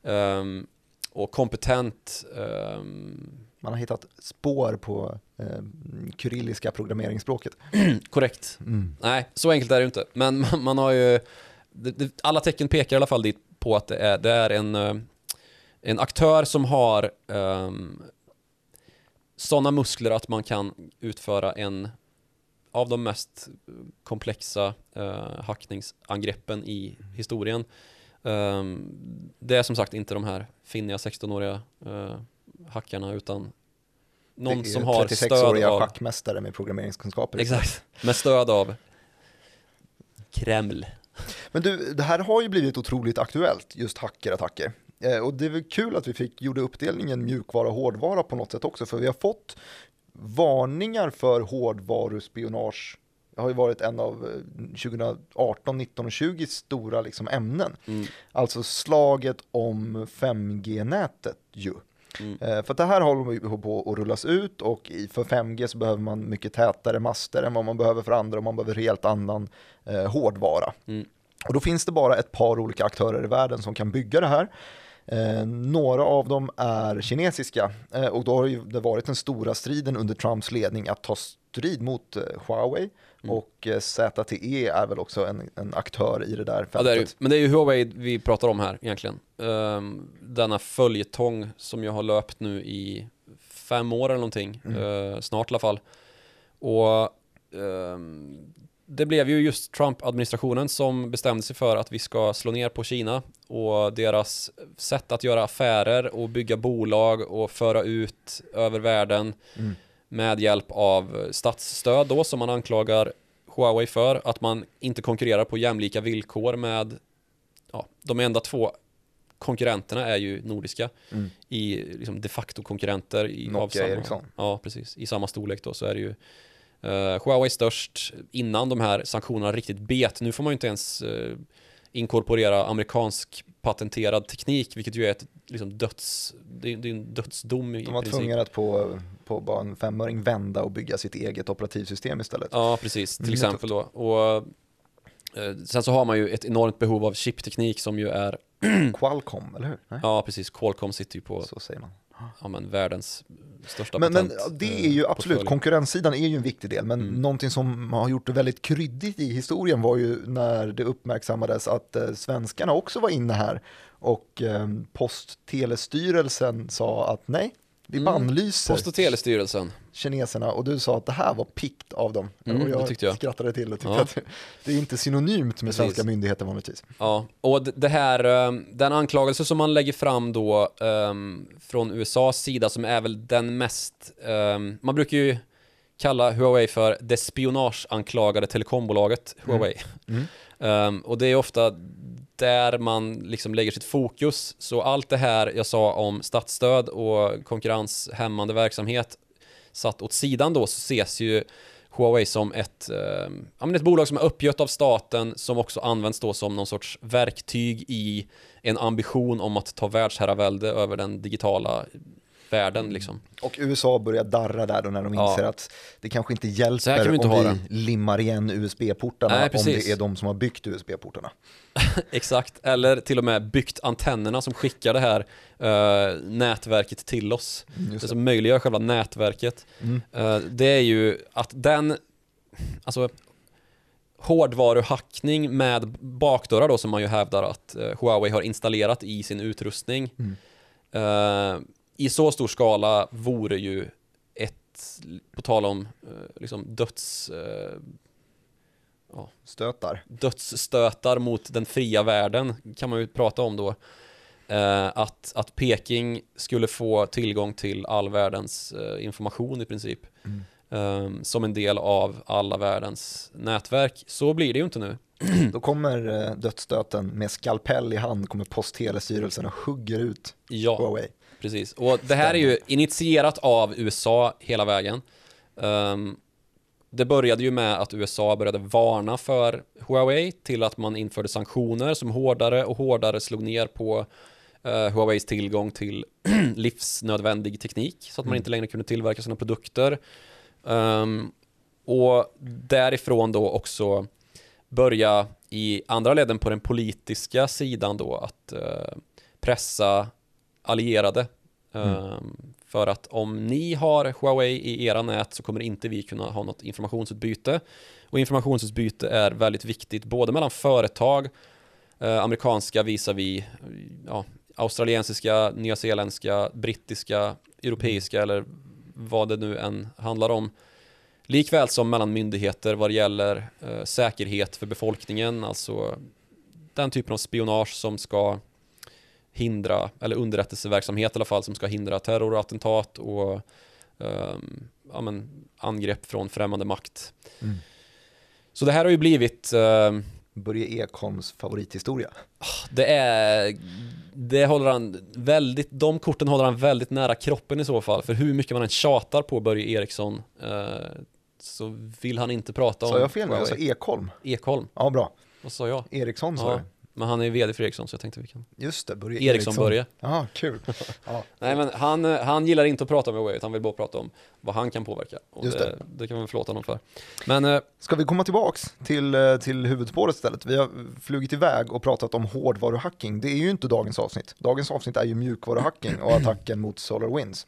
um, och kompetent um, man har hittat spår på eh, kyrilliska programmeringsspråket. [CLEARS THROAT] Korrekt. Mm. Nej, så enkelt är det ju inte. Men man, [LAUGHS] man har ju, det, det, alla tecken pekar i alla fall dit på att det är, det är en, eh, en aktör som har um, ehm, sådana muskler att man kan utföra en av de mest komplexa uh, hackningsangreppen i historien. Um, det är som sagt inte de här finniga 16-åriga uh, hackarna utan någon som har stöd av... 36-åriga schackmästare med programmeringskunskaper. Exakt, med stöd av Kreml. Men du, det här har ju blivit otroligt aktuellt, just hackerattacker. Eh, och det är väl kul att vi fick, gjorde uppdelningen mjukvara och hårdvara på något sätt också, för vi har fått varningar för hårdvaruspionage det har ju varit en av 2018, 19 och 20 stora liksom ämnen. Mm. Alltså slaget om 5G-nätet ju. Mm. Eh, för det här håller på att rullas ut och för 5G så behöver man mycket tätare master än vad man behöver för andra och man behöver helt annan eh, hårdvara. Mm. Och då finns det bara ett par olika aktörer i världen som kan bygga det här. Eh, några av dem är kinesiska eh, och då har det varit den stora striden under Trumps ledning att ta strid mot eh, Huawei mm. och eh, ZTE är väl också en, en, aktör i det där fältet. Ja, det är, men det är ju Huawei vi pratar om här egentligen. Um, denna följetong som jag har löpt nu i fem år eller någonting, mm. uh, snart i alla fall. Och um, det blev ju just Trump-administrationen som bestämde sig för att vi ska slå ner på Kina och deras sätt att göra affärer och bygga bolag och föra ut över världen mm. Med hjälp av statsstöd då som man anklagar Huawei för att man inte konkurrerar på jämlika villkor med ja, de enda två konkurrenterna är ju nordiska mm. i liksom de facto konkurrenter i Nokia Ericsson. Ja, precis. I samma storlek då så är det ju Uh, Huawei störst innan de här sanktionerna riktigt bet. Nu får man ju inte ens uh, inkorporera amerikansk patenterad teknik, vilket ju är ett liksom, döds, det är, det är en dödsdom i De var tvungna att på, på bara en femöring vända och bygga sitt eget operativsystem istället. Ja, precis, till mm. exempel då. Och, uh, sen så har man ju ett enormt behov av chipteknik som ju är [CLEARS THROAT] Qualcomm, eller hur? Nej? Ja, precis. Qualcomm sitter ju på så säger man. Ja, men världens största men, patent. Men det är ju eh, absolut, konkurrenssidan är ju en viktig del, men mm. någonting som har gjort det väldigt kryddigt i historien var ju när det uppmärksammades att eh, svenskarna också var inne här och eh, Posttelestyrelsen sa att nej, vi mm. bannlyser Post och telestyrelsen. kineserna och du sa att det här var pikt av dem. Mm, och jag, jag skrattade till och tyckte ja. att det är inte synonymt med Precis. svenska myndigheter vanligtvis. Ja, och det här, ehm, den anklagelse som man lägger fram då um, från USAs sida som är väl den mest, um, man brukar ju kalla Huawei för det spionageanklagade telekombolaget Huawei. Mm. Mm. Um, och det är ofta där man liksom lägger sitt fokus. Så allt det här jag sa om statsstöd och konkurrenshämmande verksamhet satt åt sidan då så ses ju Huawei som ett, eh, ja, ett bolag som är uppgött av staten som också används då som någon sorts verktyg i en ambition om att ta världsherravälde över den digitala världen liksom. Och USA börjar darra där då när de Ja. inser att det kanske inte hjälper kan vi inte om vi det. limmar igen USB-portarna om det är de som har byggt USB-portarna. [LAUGHS] Exakt, eller till och med byggt antennerna som skickar det här eh, nätverket till oss. Mm, Just det det. som möjliggör själva nätverket. Mm. Eh, det är ju att den, alltså hårdvaruhackning med bakdörrar då som man ju hävdar att eh, Huawei har installerat i sin utrustning. Mm. eh, I så stor skala vore ju ett, på tal om eh, liksom döds, eh, Stötar. dödsstötar mot den fria världen kan man ju prata om då. Eh, att, att Peking skulle få tillgång till all världens information i princip. Mm. eh, som en del av alla världens nätverk. Så blir det ju inte nu. Då kommer dödsstöten med skalpell i hand, kommer Post telestyrelsen och hugger ut Ja, Huawei. Precis. Och det här är ju initierat av USA hela vägen. Ehm, det började ju med att USA började varna för Huawei till att man införde sanktioner som hårdare och hårdare slog ner på eh, Huaweis tillgång till [CLEARS THROAT] livsnödvändig teknik så att man Mm. inte längre kunde tillverka sina produkter. Ehm, och därifrån då också börja i andra leden på den politiska sidan då att eh, pressa allierade. Ehm, För att om ni har Huawei i era nät så kommer inte vi kunna ha något informationsutbyte. Och informationsutbyte är väldigt viktigt både mellan företag, eh, amerikanska visavi, ja, australiensiska, nyzeeländska, brittiska, europeiska eller vad det nu än handlar om. Likväl som mellan myndigheter vad det gäller eh, säkerhet för befolkningen, alltså den typen av spionage som ska hindra, eller underrättelseverksamhet i alla fall, som ska hindra terrorattentat och ehm, ja, men, angrepp från främmande makt. Mm. Så det här har ju blivit, ehm, Börje Ekholms favorithistoria. det är, det håller han väldigt, de korten håller han väldigt nära kroppen i så fall, för hur mycket man än tjatar på Börje Eriksson eh, så vill han inte prata om Sa jag fel nu? Jag sa. Ekholm. Ekholm, Ja, bra. vad sa jag? Eriksson sa Ja. Men han är ju vd för Ericsson så jag tänkte vi kan Just det, Börje Eriksson Börje Ja, kul. [LAUGHS] Ja. Nej men han, eh, han gillar inte att prata om Huawei utan han vill bara prata om vad han kan påverka och Just det, det. det kan man förlåta honom för Men eh, Ska vi komma tillbaks till, eh, till huvudspåret istället? Vi har flugit iväg och pratat om hårdvaruhacking. Det är ju inte dagens avsnitt. Dagens avsnitt är ju mjukvaruhacking och attacken mot SolarWinds.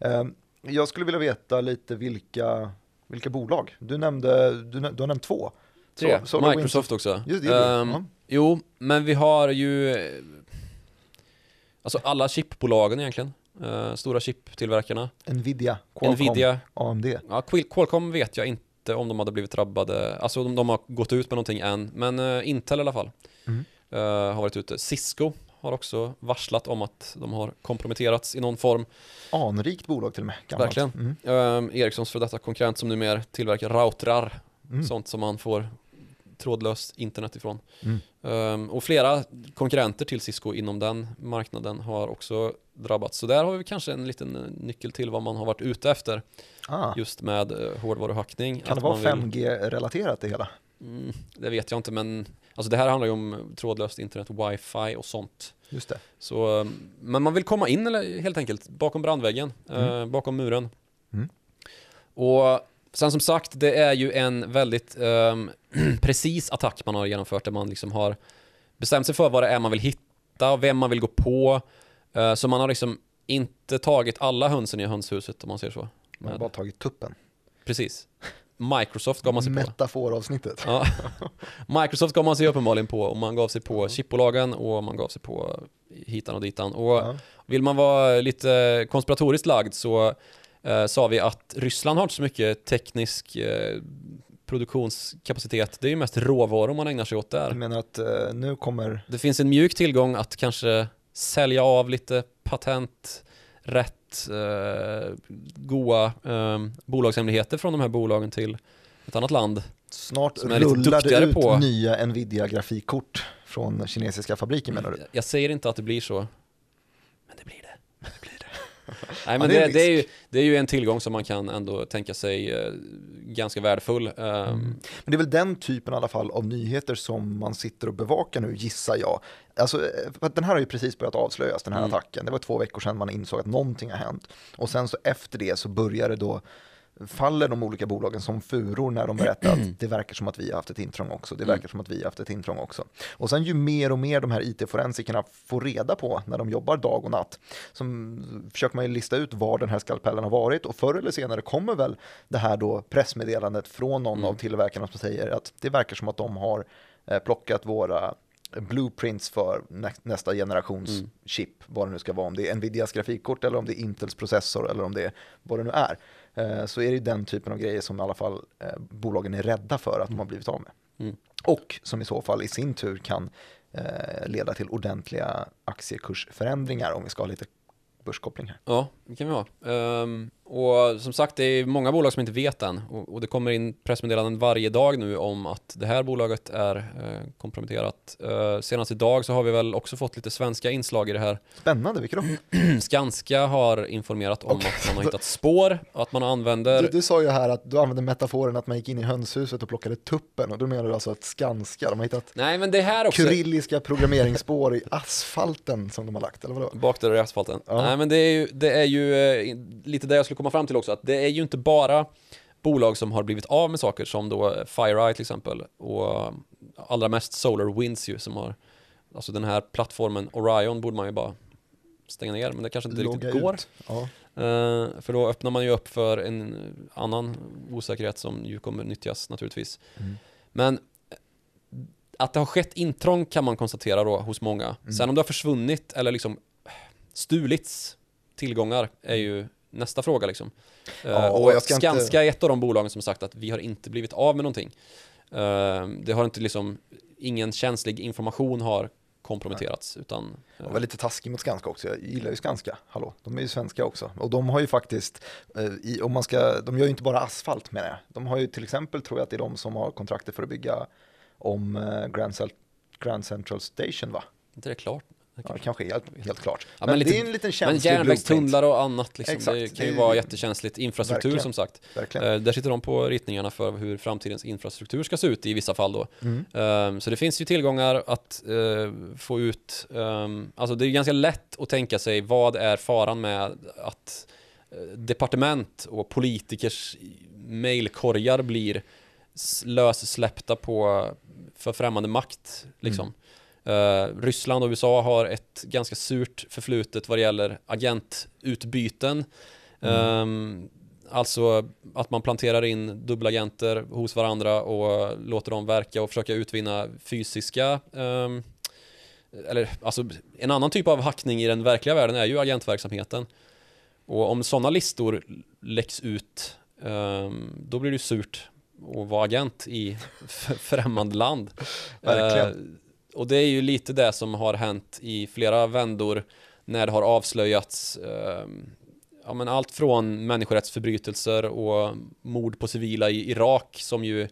Eh, Jag skulle vilja veta lite vilka, vilka bolag. Du nämnde, du, du har nämnt två. tre, SolarWinds- Microsoft också Just det, det. Jo, men vi har ju eh, Alltså alla chipbolagen egentligen eh, Stora chiptillverkarna Nvidia, Qualcomm, Nvidia, AMD. ja Qualcomm vet jag inte om de hade blivit drabbade Alltså de, de har gått ut med någonting än Men eh, Intel i alla fall Mm. eh, Har varit ute Cisco har också varslat om att de har komprometterats i någon form Anrikt bolag till och med. Gammalt. Verkligen. Mm. Ericssons för detta konkurrent som numera tillverkar routrar, Mm. sånt som man får trådlöst internet ifrån. Mm. Ehm, och flera konkurrenter till Cisco inom den marknaden har också drabbats. Så där har vi kanske en liten eh, nyckel till vad man har varit ute efter Ah. just med uh, hårdvaruhackning. Kan det vara man vill- 5G-relaterat det hela? Mm, det vet jag inte men alltså det här handlar ju om trådlöst internet, wifi och sånt. Just det. Så, eh, men man vill komma in eller, helt enkelt bakom brandväggen, eh, Mm. bakom muren. Mm. Och sen som sagt, det är ju en väldigt ehm, [CLEARS THROAT] precis attack man har genomfört där man liksom har bestämt sig för vad det är man vill hitta vem man vill gå på. Eh, så man har liksom inte tagit alla hönsen i hönshuset om man säger så. Man har bara tagit tuppen. precis. Microsoft gav man sig på. Metaforavsnittet. Ja. [LAUGHS] Microsoft gav man sig uppenbarligen på och man gav sig på chipbolagen och man gav sig på hitan och ditan. Och Ja. vill man vara lite konspiratoriskt lagd så eh, sa vi att Ryssland har inte så mycket teknisk eh, produktionskapacitet. Det är ju mest råvaror man ägnar sig åt där. Menar att eh, nu kommer, Det finns en mjuk tillgång att kanske sälja av lite patent, rätt, eh, goa eh, bolagshemligheter från de här bolagen till ett annat land. snart rullar det ut på- nya Nvidia-grafikkort från kinesiska fabriker menar du? Jag säger inte att det blir så, men det blir det. Nej men det är det, är ju, det är ju en tillgång som man kan ändå tänka sig eh, ganska värdefull. Ehm, Men det är väl den typen i alla fall av nyheter som man sitter och bevakar nu, gissar jag. Alltså, eh, den här har ju precis börjat avslöjas, den här Mm. attacken. Det var två veckor sedan man insåg att någonting har hänt. Och sen så efter det så börjar det då faller de olika bolagen som furor när de berättar att det verkar som att vi har haft ett intrång också, det verkar som att vi har haft ett intrång också. Och sen ju mer och mer de här IT-forensikerna får reda på när de jobbar dag och natt, så försöker man ju lista ut var den här skalpellen har varit och förr eller senare kommer väl det här då pressmeddelandet från någon av tillverkarna som säger att det verkar som att de har eh, plockat våra blueprints för nä nästa generations chip, vad det nu ska vara, om det är Nvidias grafikkort eller om det är Intels processor eller om det är vad det nu är, eh, så är det den typen av grejer som i alla fall eh, bolagen är rädda för att de har blivit av med. Mm. Och som i så fall i sin tur kan eh, leda till ordentliga aktiekursförändringar om vi ska ha lite börskoppling här. Ja, det kan vi ha. Ehm, och som sagt, det är många bolag som inte vet än. Och, det kommer in pressmeddelanden varje dag nu om att det här bolaget är eh, komprometterat. Eh, senast idag så har vi väl också fått lite svenska inslag i det här. Spännande, vilka då? [CLEARS THROAT] Skanska har informerat om att man har hittat spår, att man använder... Du, du sa ju här att du använde metaforen att man gick in i hönshuset och plockade tuppen och då menar du alltså att Skanska, de har hittat Nej, men det här också... kyrilliska programmeringsspår i asfalten som de har lagt, eller vadå? Bakdörrar i asfalten. Ja. Nej men det är ju, det är ju eh, lite det jag skulle komma fram till också, att det är ju inte bara bolag som har blivit av med saker som då FireEye till exempel och allra mest SolarWinds ju som har, alltså den här plattformen Orion borde man ju bara stänga ner, men det kanske inte Logga riktigt går. Ja. Eh, för då öppnar man ju upp för en annan osäkerhet som ju kommer nyttjas naturligtvis. Mm. Men att det har skett intrång kan man konstatera då hos många. Mm. Sen om det har försvunnit eller liksom stulits tillgångar är ju nästa fråga liksom. Eh, Ja, och och jag ska inte- Skanska är ett av de bolagen som sagt att vi har inte blivit av med någonting. Eh, det har inte liksom, ingen känslig information har komprometterats utan Jag var lite taskig mot Skanska också, jag gillar ju Skanska, hallå, de är ju svenska också. Och de har ju faktiskt, eh, i, om man ska, de gör ju inte bara asfalt menar jag. De har ju till exempel, tror jag att det är de som har kontraktet för att bygga om eh, Grand, Central Station va? inte det är klart. Ja, det kanske är helt, helt klart. Ja, men men lite- det är en liten Men känslig järnvägstunnlar och annat liksom, Exakt, det kan ju det vara jättekänsligt. Infrastruktur Verkligen. som sagt. Verkligen. Eh, där sitter de på ritningarna för hur framtidens infrastruktur ska se ut i vissa fall då. Mm. Eh, så det finns ju tillgångar att eh, få ut. ehm, alltså det är ganska lätt att tänka sig vad är faran med att eh, departement och politikers mailkorgar blir lössläppta på för främmande makt. Liksom. Eh, Ryssland och USA har ett ganska surt förflutet vad det gäller agentutbyten. Ehm, alltså att man planterar in dubbelagenter hos varandra och låter dem verka och försöka utvinna fysiska ehm, eller alltså en annan typ av hackning i den verkliga världen är ju agentverksamheten. Och om sådana listor läcks ut ehm, då blir det surt att vara agent i [LAUGHS] främmande land. Verkligen. Eh, och det är ju lite det som har hänt i flera vändor när det har avslöjats ehm, ja, men allt från människorättsförbrytelser och mord på civila i Irak som ju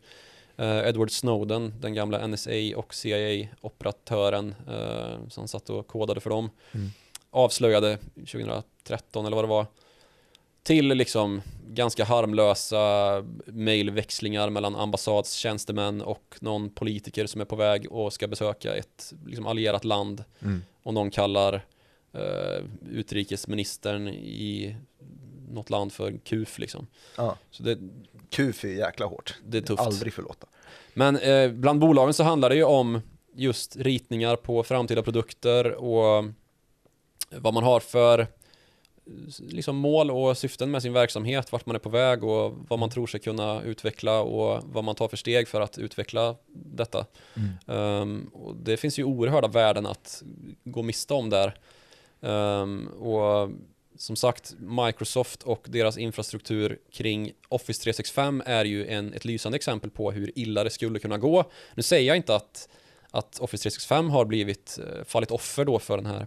eh, Edward Snowden, den gamla NSA och CIA-operatören eh, som satt och kodade för dem, Mm. avslöjade 2013 eller vad det var till liksom ganska harmlösa mejlväxlingar mellan ambassadstjänstemän och någon politiker som är på väg och ska besöka ett liksom allierat land Mm. och någon kallar eh, utrikesministern i något land för kuf liksom. Ja. Så det, Kuf är jäkla hårt. det är tufft. Aldrig förlåta. Men eh, bland bolagen så handlar det ju om just ritningar på framtida produkter och vad man har för liksom mål och syften med sin verksamhet, vart man är på väg och vad man tror sig kunna utveckla och vad man tar för steg för att utveckla detta. Ehm, och det finns ju oerhörda värden att gå miste om där. Ehm, och som sagt, Microsoft och deras infrastruktur kring Office 365 är ju en, ett lysande exempel på hur illa det skulle kunna gå. Nu säger jag inte att, att Office 365 har blivit, eh, fallit offer då för den här,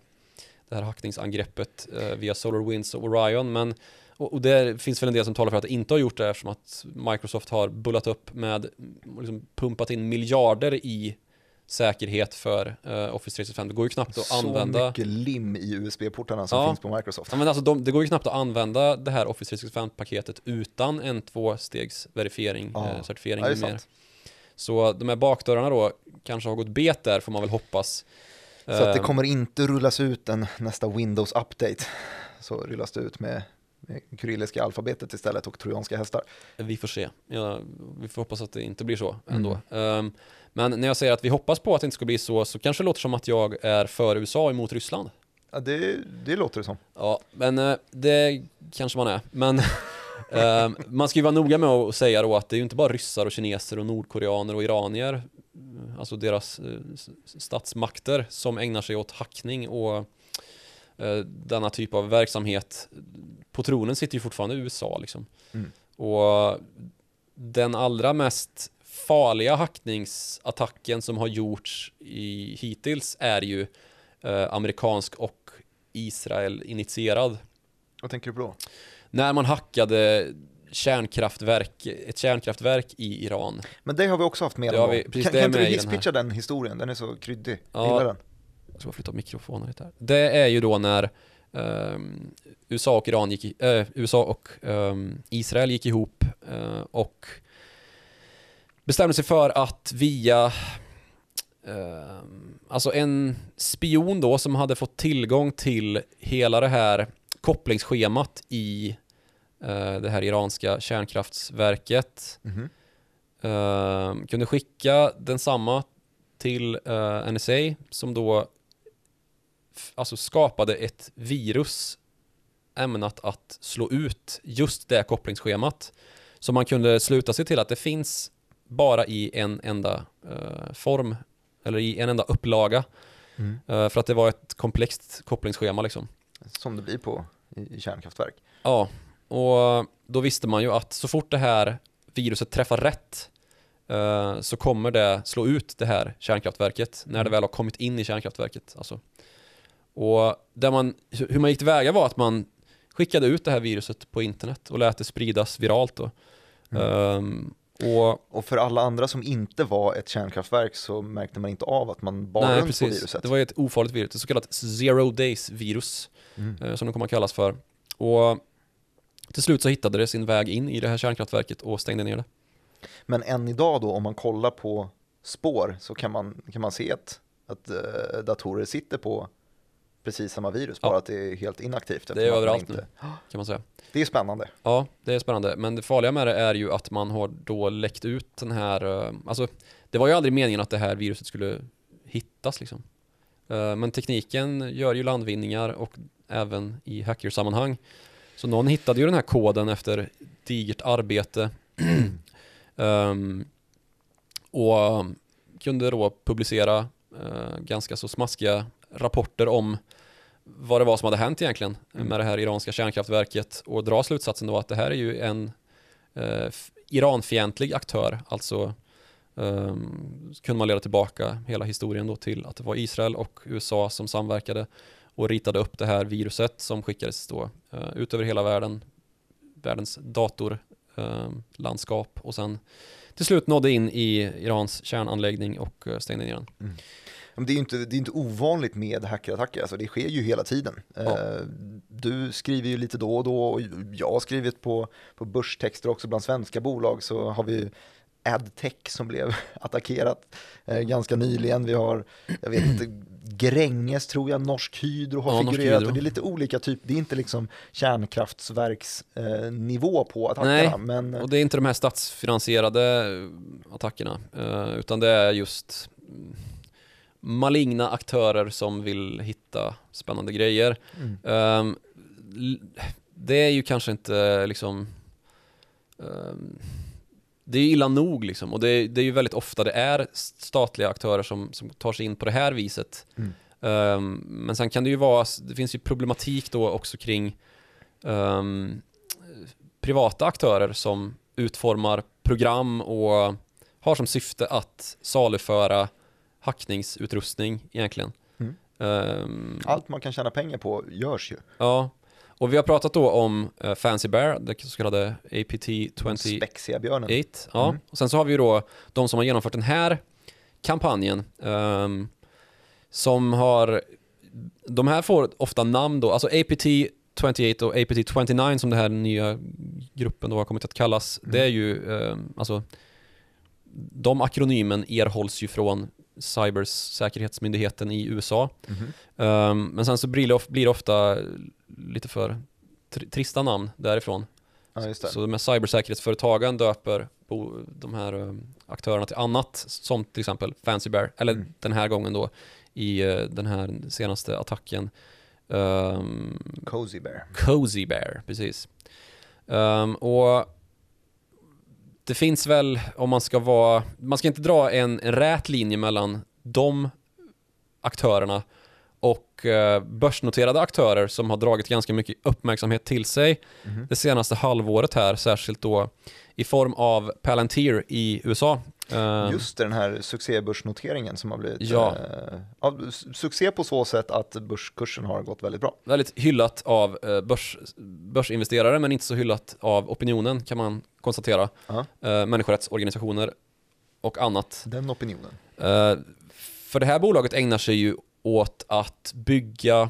det här hackningsangreppet eh, via SolarWinds och Orion, men och, och det finns väl en del som talar för att det inte har gjort det eftersom att Microsoft har bullat upp med, liksom pumpat in miljarder i säkerhet för uh, Office 365. Det går ju knappt att Så använda... mycket lim i USB-portarna som Ja. finns på Microsoft. Ja, men alltså de, det går ju knappt att använda det här Office 365-paketet utan en tvåstegs verifiering, Ja. eh, certifiering Ja, sant. Så de här bakdörrarna då kanske har gått bet där får man väl hoppas. Så att det Eh, kommer inte rullas ut en nästa Windows Update. Så rullas det ut med, kyrilliska alfabetet istället och trojanska hästar. Vi får se. Ja, vi får hoppas att det inte blir så ändå. Mm. Ehm, men när jag säger att vi hoppas på att det inte ska bli så, så kanske det låter som att jag är för USA emot Ryssland. Ja, det, det låter det som. Ja, men eh, det kanske man är. Men [LAUGHS] man ska ju vara noga med att säga då att det är ju inte bara ryssar och kineser och nordkoreaner och iranier, alltså deras eh, statsmakter som ägnar sig åt hackning och eh, denna typ av verksamhet. På tronen sitter ju fortfarande USA liksom. Mm. Och den allra mest farliga hackningsattacken som har gjorts i, hittills är ju eh, amerikansk och Israel initierad. Vad tänker du på då? När man hackade kärnkraftverk, ett kärnkraftverk i Iran. Men det har vi också haft med Det någon har vi- gång. precis, Kan, det kan inte du i den hisspitcha den historien? Den är så kryddig. Ja. Jag gillar den. Jag ska bara flytta mikrofonen lite här. Det är ju då när ehm, USA och Iran gick i, eh, USA och ehm, Israel gick ihop eh, och bestämde sig för att via ehm, alltså en spion då som hade fått tillgång till hela det här kopplingsschemat i eh, det här iranska kärnkraftsverket Mhm. eh, kunde skicka densamma till eh, NSA som då alltså skapade ett virus ämnat att slå ut just det kopplingsschemat. Så man kunde sluta sig till att det finns bara i en enda eh, form eller i en enda upplaga. Mm. Eh, för att det var ett komplext kopplingsschema liksom. Som det blir på i, kärnkraftverk. Ja, och då visste man ju att så fort det här viruset träffar rätt eh, så kommer det slå ut det här kärnkraftverket när det väl har kommit in i kärnkraftverket. Alltså. Och där man, hur man gick tillväga var att man skickade ut det här viruset på internet och lät det spridas viralt. Då. Mm. Ehm, och Och för alla andra som inte var ett kärnkraftverk så märkte man inte av att man bar nej, runt på precis. viruset. Det var ett ofarligt virus, ett så kallat zero days virus. Mm. eh, som det kommer att kallas för. Och till slut så hittade det sin väg in i det här kärnkraftverket och stängde ner det. Men än idag då, om man kollar på spår så kan man, kan man se att, att eh, datorer sitter på precis samma virus, Ja. bara att det är helt inaktivt. Det är överallt inte- nu, kan man säga. Det är spännande. Ja, det är spännande. Men det farliga med det är ju att man har då läckt ut den här, eh, alltså det var ju aldrig meningen att det här viruset skulle hittas liksom. Eh, Men tekniken gör ju landvinningar och även i hackersammanhang. Så någon hittade ju den här koden efter digert arbete [CLEARS THROAT] Ehm, och kunde då publicera eh, ganska så smaskiga rapporter om vad det var som hade hänt egentligen Mm. med det här iranska kärnkraftverket och dra slutsatsen då att det här är ju en eh, Iranfientlig aktör, alltså um, kunde man leda tillbaka hela historien då till att det var Israel och USA som samverkade och ritade upp det här viruset som skickades då eh, ut över hela världen, världens datorlandskap och sen till slut nådde in i Irans kärnanläggning och eh, stängde ner den. Men det är ju inte, det är inte ovanligt med hackerattacker, alltså det sker ju hela tiden. Ja. Eh, Du skriver ju lite då och då och jag har skrivit på, på börstexter också bland svenska bolag så har vi Adtech som blev [LAUGHS] attackerat eh, ganska nyligen. Vi har, jag vet inte, [CLEARS THROAT] Gränges tror jag, Norsk Hydro har Ja, figurerat Hydro. och det är lite olika typ, det är inte liksom kärnkraftsverksnivå eh, på attackerna. Nej, men, eh, Och det är inte de här statsfinansierade attackerna, eh, utan det är just maligna aktörer som vill hitta spännande grejer. mm. L- det är ju kanske inte liksom ehm, det är ju illa nog liksom och det, det är ju väldigt ofta det är statliga aktörer som, som tar sig in på det här viset. Mm. Ehm, men sen kan det ju vara, det finns ju problematik då också kring ehm, privata aktörer som utformar program och har som syfte att saluföra hackningsutrustning egentligen. Mm. Ehm, Allt man kan tjäna pengar på görs ju. Ja, och vi har pratat då om eh, Fancy Bear, det så kallade APT 28. Spexiga björnen. Ja, Mm. och sen så har vi ju då de som har genomfört den här kampanjen. ehm, som har, de här får ofta namn då, alltså APT 28 och APT 29 som den här nya gruppen då har kommit att kallas. Mm. Det är ju, ehm, alltså de akronymen erhålls ju från cybersäkerhetsmyndigheten i USA. Mhm. Ehm, men sen så blir det, of- blir det ofta lite för tr- trista namn därifrån. Ja. Så de här cybersäkerhetsföretagen döper de här um, aktörerna till annat, som till exempel Fancy Bear, eller Mm. den här gången då i eh, den här senaste attacken um, Cozy Bear. Cozy Bear, precis. Ehm, och det finns väl, om man ska vara, man ska inte dra en, en rät linje mellan de aktörerna och eh, börsnoterade aktörer som har dragit ganska mycket uppmärksamhet till sig Mhm. det senaste halvåret här, särskilt då i form av Palantir i USA. Ehm, Just det, den här succébörsnoteringen som har blivit Ja. eh, succé på så sätt att börskursen har gått väldigt bra. väldigt hyllat av eh, börs, börsinvesterare men inte så hyllat av opinionen kan man konstatera. Ja. Eh, människorättsorganisationer och annat. Den opinionen. Eh, för det här bolaget ägnar sig ju åt att bygga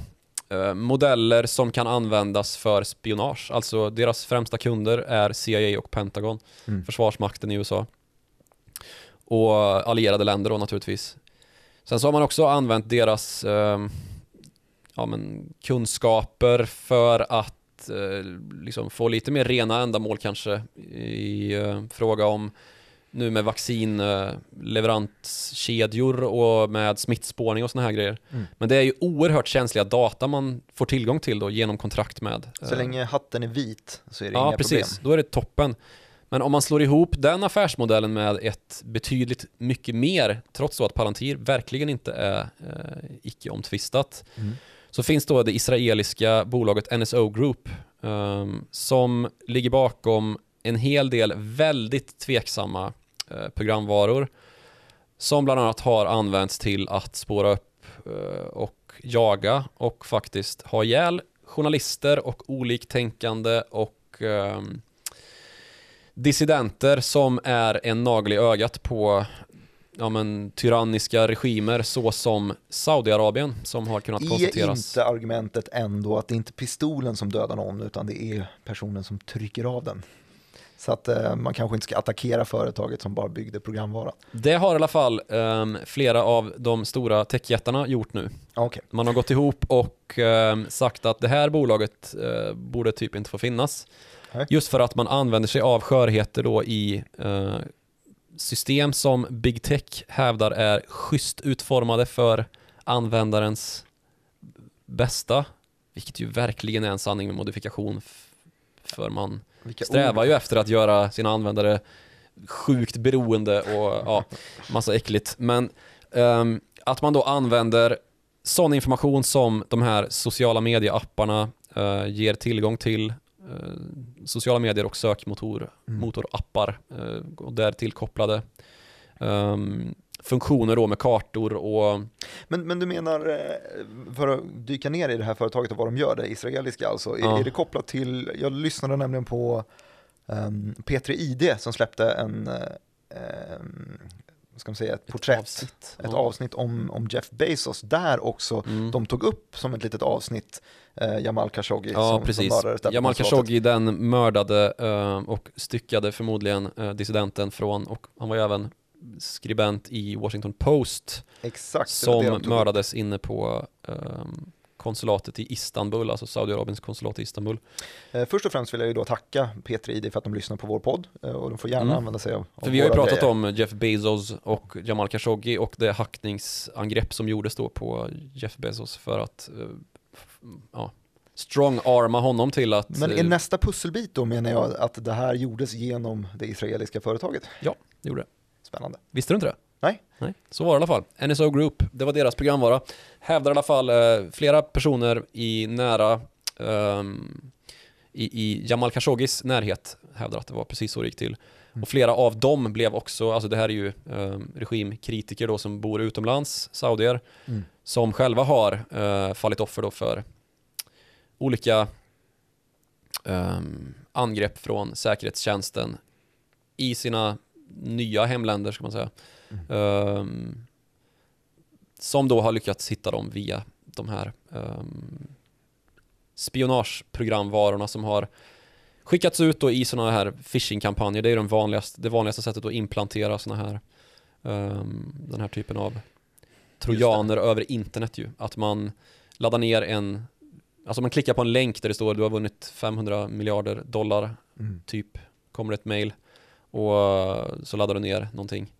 eh, modeller som kan användas för spionage. Alltså deras främsta kunder är CIA och Pentagon, Mm. försvarsmakten i USA. Och allierade länder då naturligtvis. Sen så har man också använt deras eh, ja, men kunskaper för att eh, liksom få lite mer rena ändamål kanske i eh, fråga om nu med vaccinleveranskedjor och med smittspårning och såna här grejer. Mm. Men det är ju oerhört känsliga data man får tillgång till då genom kontrakt med. Så eh, länge hatten är vit så är det Ja, inga precis. problem. Då är det toppen. Men om man slår ihop den affärsmodellen med ett betydligt mycket mer, trots att Palantir verkligen inte är eh, icke omtvistat, Mm. så finns då det israeliska bolaget NSO Group ehm, som ligger bakom en hel del väldigt tveksamma eh, programvaror som bland annat har använts till att spåra upp eh, och jaga och faktiskt ha ihjäl journalister och oliktänkande och ehm, dissidenter som är en nagel i ögat på ja, men, tyranniska regimer så som Saudiarabien som har kunnat Är konstateras. inte argumentet ändå att det är inte pistolen som dödar någon utan det är personen som trycker av den? Så att eh, man kanske inte ska attackera företaget som bara byggde programvaran. Det har i alla fall ehm, flera av de stora techjättarna gjort nu. Okej, Man har gått ihop och ehm, sagt att det här bolaget eh, borde typ inte få finnas. Nej. Just för att man använder sig av skörheter då i eh, system som Big Tech hävdar är schysst utformade för användarens bästa. Vilket ju verkligen är en sanning med modifikation. För man vilka strävar ord. ju efter att göra sina användare sjukt beroende och ja, massa äckligt. Men ehm, att man då använder sån information som de här sociala medieapparna uh, ger tillgång till sociala medier och sökmotor Mm. motorappar eh, och där tillkopplade ehm, funktioner då med kartor och Men, men du menar, eh, för att dyka ner i det här företaget och vad de gör, det israeliska alltså, är, Ja. är det kopplat till, jag lyssnade nämligen på um, P3 ID som släppte en, eh, em, vad ska man säga, ett porträtt, avsnitt. ett Ja. avsnitt om, om Jeff Bezos, där också Mm. de tog upp som ett litet avsnitt eh, Jamal Khashoggi Ja, som, precis. som mördades Jamal. Khashoggi, den mördade eh, och styckade förmodligen eh, dissidenten från, och han var ju även skribent i Washington Post, Exakt, det som det de tog upp. mördades inne på ehm, konsulatet i Istanbul, alltså Saudiarabiens konsulat i Istanbul. Eh, Först och främst vill jag ju då tacka P3 ID för att de lyssnar på vår podd eh, och de får gärna Mm. använda sig av, av För vi har ju pratat grejer. om Jeff Bezos och Jamal Khashoggi och det hackningsangrepp som gjordes då på Jeff Bezos för att eh, ja, strong-arma honom till att... Men är nästa pusselbit då menar jag att det här gjordes genom det israeliska företaget? Ja, det gjorde det. Spännande. Visste du inte det? Nej. Nej, så var det i alla fall. NSO Group, det var deras programvara. Hävdar i alla fall eh, flera personer i nära ehm, i, i Jamal Khashoggis närhet hävdar att det var precis så det gick till. Mm. Och flera av dem blev också, alltså det här är ju ehm, regimkritiker då som bor utomlands, saudier, Mm. som själva har eh, fallit offer då för olika ehm, angrepp från säkerhetstjänsten i sina nya hemländer ska man säga. Ehm, som då har lyckats hitta dem via de här um, spionageprogramvarorna som har skickats ut då i sådana här phishing-kampanjer. Det är de vanligaste, det vanligaste sättet att implantera sådana här um, den här typen av trojaner över internet ju. Att man laddar ner en, alltså man klickar på en länk där det står du har vunnit 500 miljarder dollar, Mm. typ, kommer ett mail och så laddar du ner någonting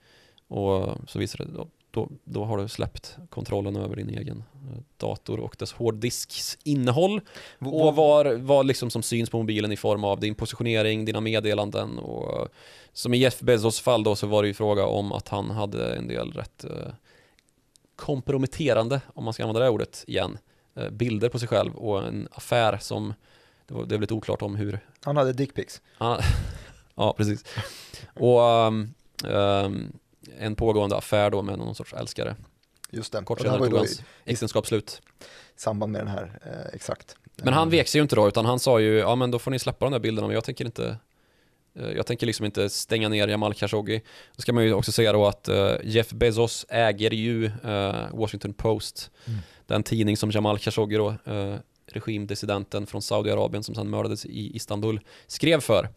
och så visar det då, då, då har du släppt kontrollen över din egen eh, dator och dess hårddisks innehåll och vad, vad liksom som syns på mobilen i form av din positionering, dina meddelanden och som i Jeff Bezos fall då så var det ju fråga om att han hade en del rätt eh, komprometterande, om man ska använda det ordet igen, eh, bilder på sig själv och en affär som det, var, det är lite oklart om hur Han hade dickpics. Ja, [LAUGHS] precis. Och um, um, en pågående affär då med någon sorts älskare. Just det. Kort senare tog hans äktenskap slut. i samband med den här, eh, exakt. Men han vek sig ju inte då, utan han sa ju, ja men då får ni släppa de där bilderna, men jag tänker inte eh, jag tänker liksom inte stänga ner Jamal Khashoggi. Då ska man ju också säga då att eh, Jeff Bezos äger ju eh, Washington Post. Mm. Den tidning som Jamal Khashoggi då, eh, regimdissidenten från Saudiarabien som sedan mördades i Istanbul, skrev för.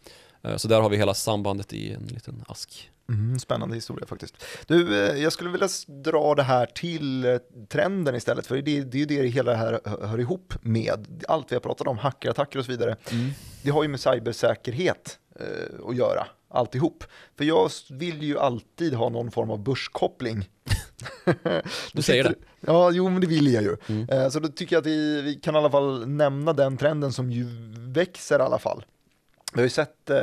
Eh, så där har vi hela sambandet i en liten ask. Mm, spännande historia faktiskt. Du, eh, jag skulle vilja dra det här till eh, trenden istället, för det, det är ju det hela det här hör ihop med. Allt vi har pratat om, hackerattacker och så vidare, det har ju med cybersäkerhet eh, att göra, alltihop. För jag vill ju alltid ha någon form av börskoppling. [LAUGHS] Du säger det. Ja, jo men det vill jag ju. Mm. Eh, Så då tycker jag att vi, vi kan i alla fall nämna den trenden som ju växer i alla fall. Vi har ju sett, eh,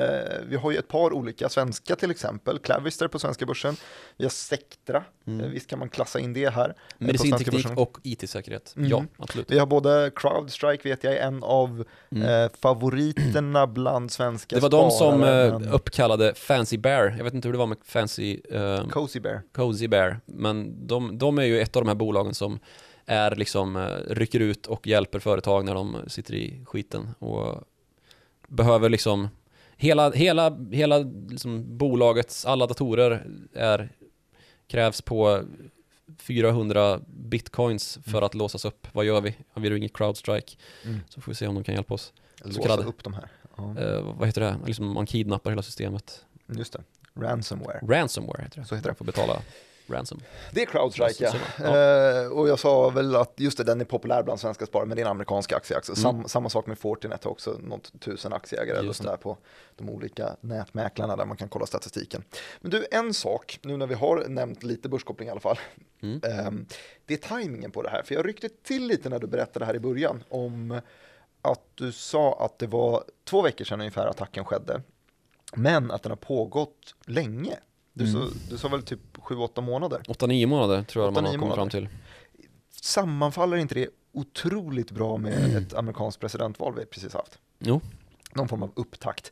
vi har ju ett par olika svenska till exempel, Clavister på svenska börsen, vi har Sectra, Mm. eh, visst kan man klassa in det här. eh, Medicinteknik och IT-säkerhet. Mm. Ja, absolut. Vi har både Crowdstrike vet jag är en av Mm. eh, favoriterna bland svenska Det var de som eh, uppkallade Fancy Bear. Jag vet inte hur det var med Fancy eh, Cozy Bear. Cozy Bear, men de, de är ju ett av de här bolagen som är liksom, rycker ut och hjälper företag när de sitter i skiten och behöver liksom hela, hela, hela liksom bolagets alla datorer är, krävs på 400 bitcoins för Mm. att låsas upp. Vad gör vi? Ja, Vi ringer Crowdstrike Mm. så får vi se om de kan hjälpa oss. Låsa kallade. upp de här. Ja, Eh, vad heter det? Liksom man kidnappar hela systemet. just det. Ransomware. Ransomware heter det. Så heter det. Man får betala ransom. Det är Crowdstrike ja. Ja. Eh, och jag sa väl att just det, den är populär bland svenska sparare, men det är en amerikansk aktie. Alltså. Mm. Sam, samma sak med Fortinet har också något tusen aktieägare eller Just sånt där på de olika nätmäklarna där man kan kolla statistiken. Men du, en sak, nu när vi har nämnt lite börskoppling i alla fall, Mm. Ehm, det är tajmingen på det här. För jag ryckte till lite när du berättade här i början om att du sa att det var två veckor sedan ungefär attacken skedde, men att den har pågått länge. Du, Mm. sa, du sa väl typ 7-8 månader? 8-9 månader tror jag man har 8-9 kommit fram månader. till. Sammanfaller inte det otroligt bra med [CLEARS THROAT] ett amerikanskt presidentval vi precis haft? Jo, Någon form av upptakt.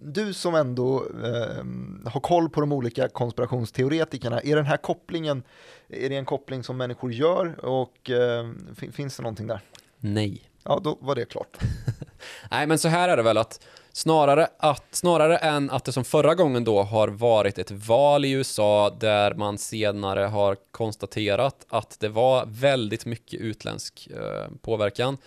Du som ändå eh, har koll på de olika konspirationsteoretikerna, är den här kopplingen, är det en koppling som människor gör och eh, fin- finns det någonting där? nej. Ja, då var det klart. [LAUGHS] Nej, men så här är det väl att snarare, att snarare än att det som förra gången då har varit ett val i USA där man senare har konstaterat att det var väldigt mycket utländsk eh, påverkan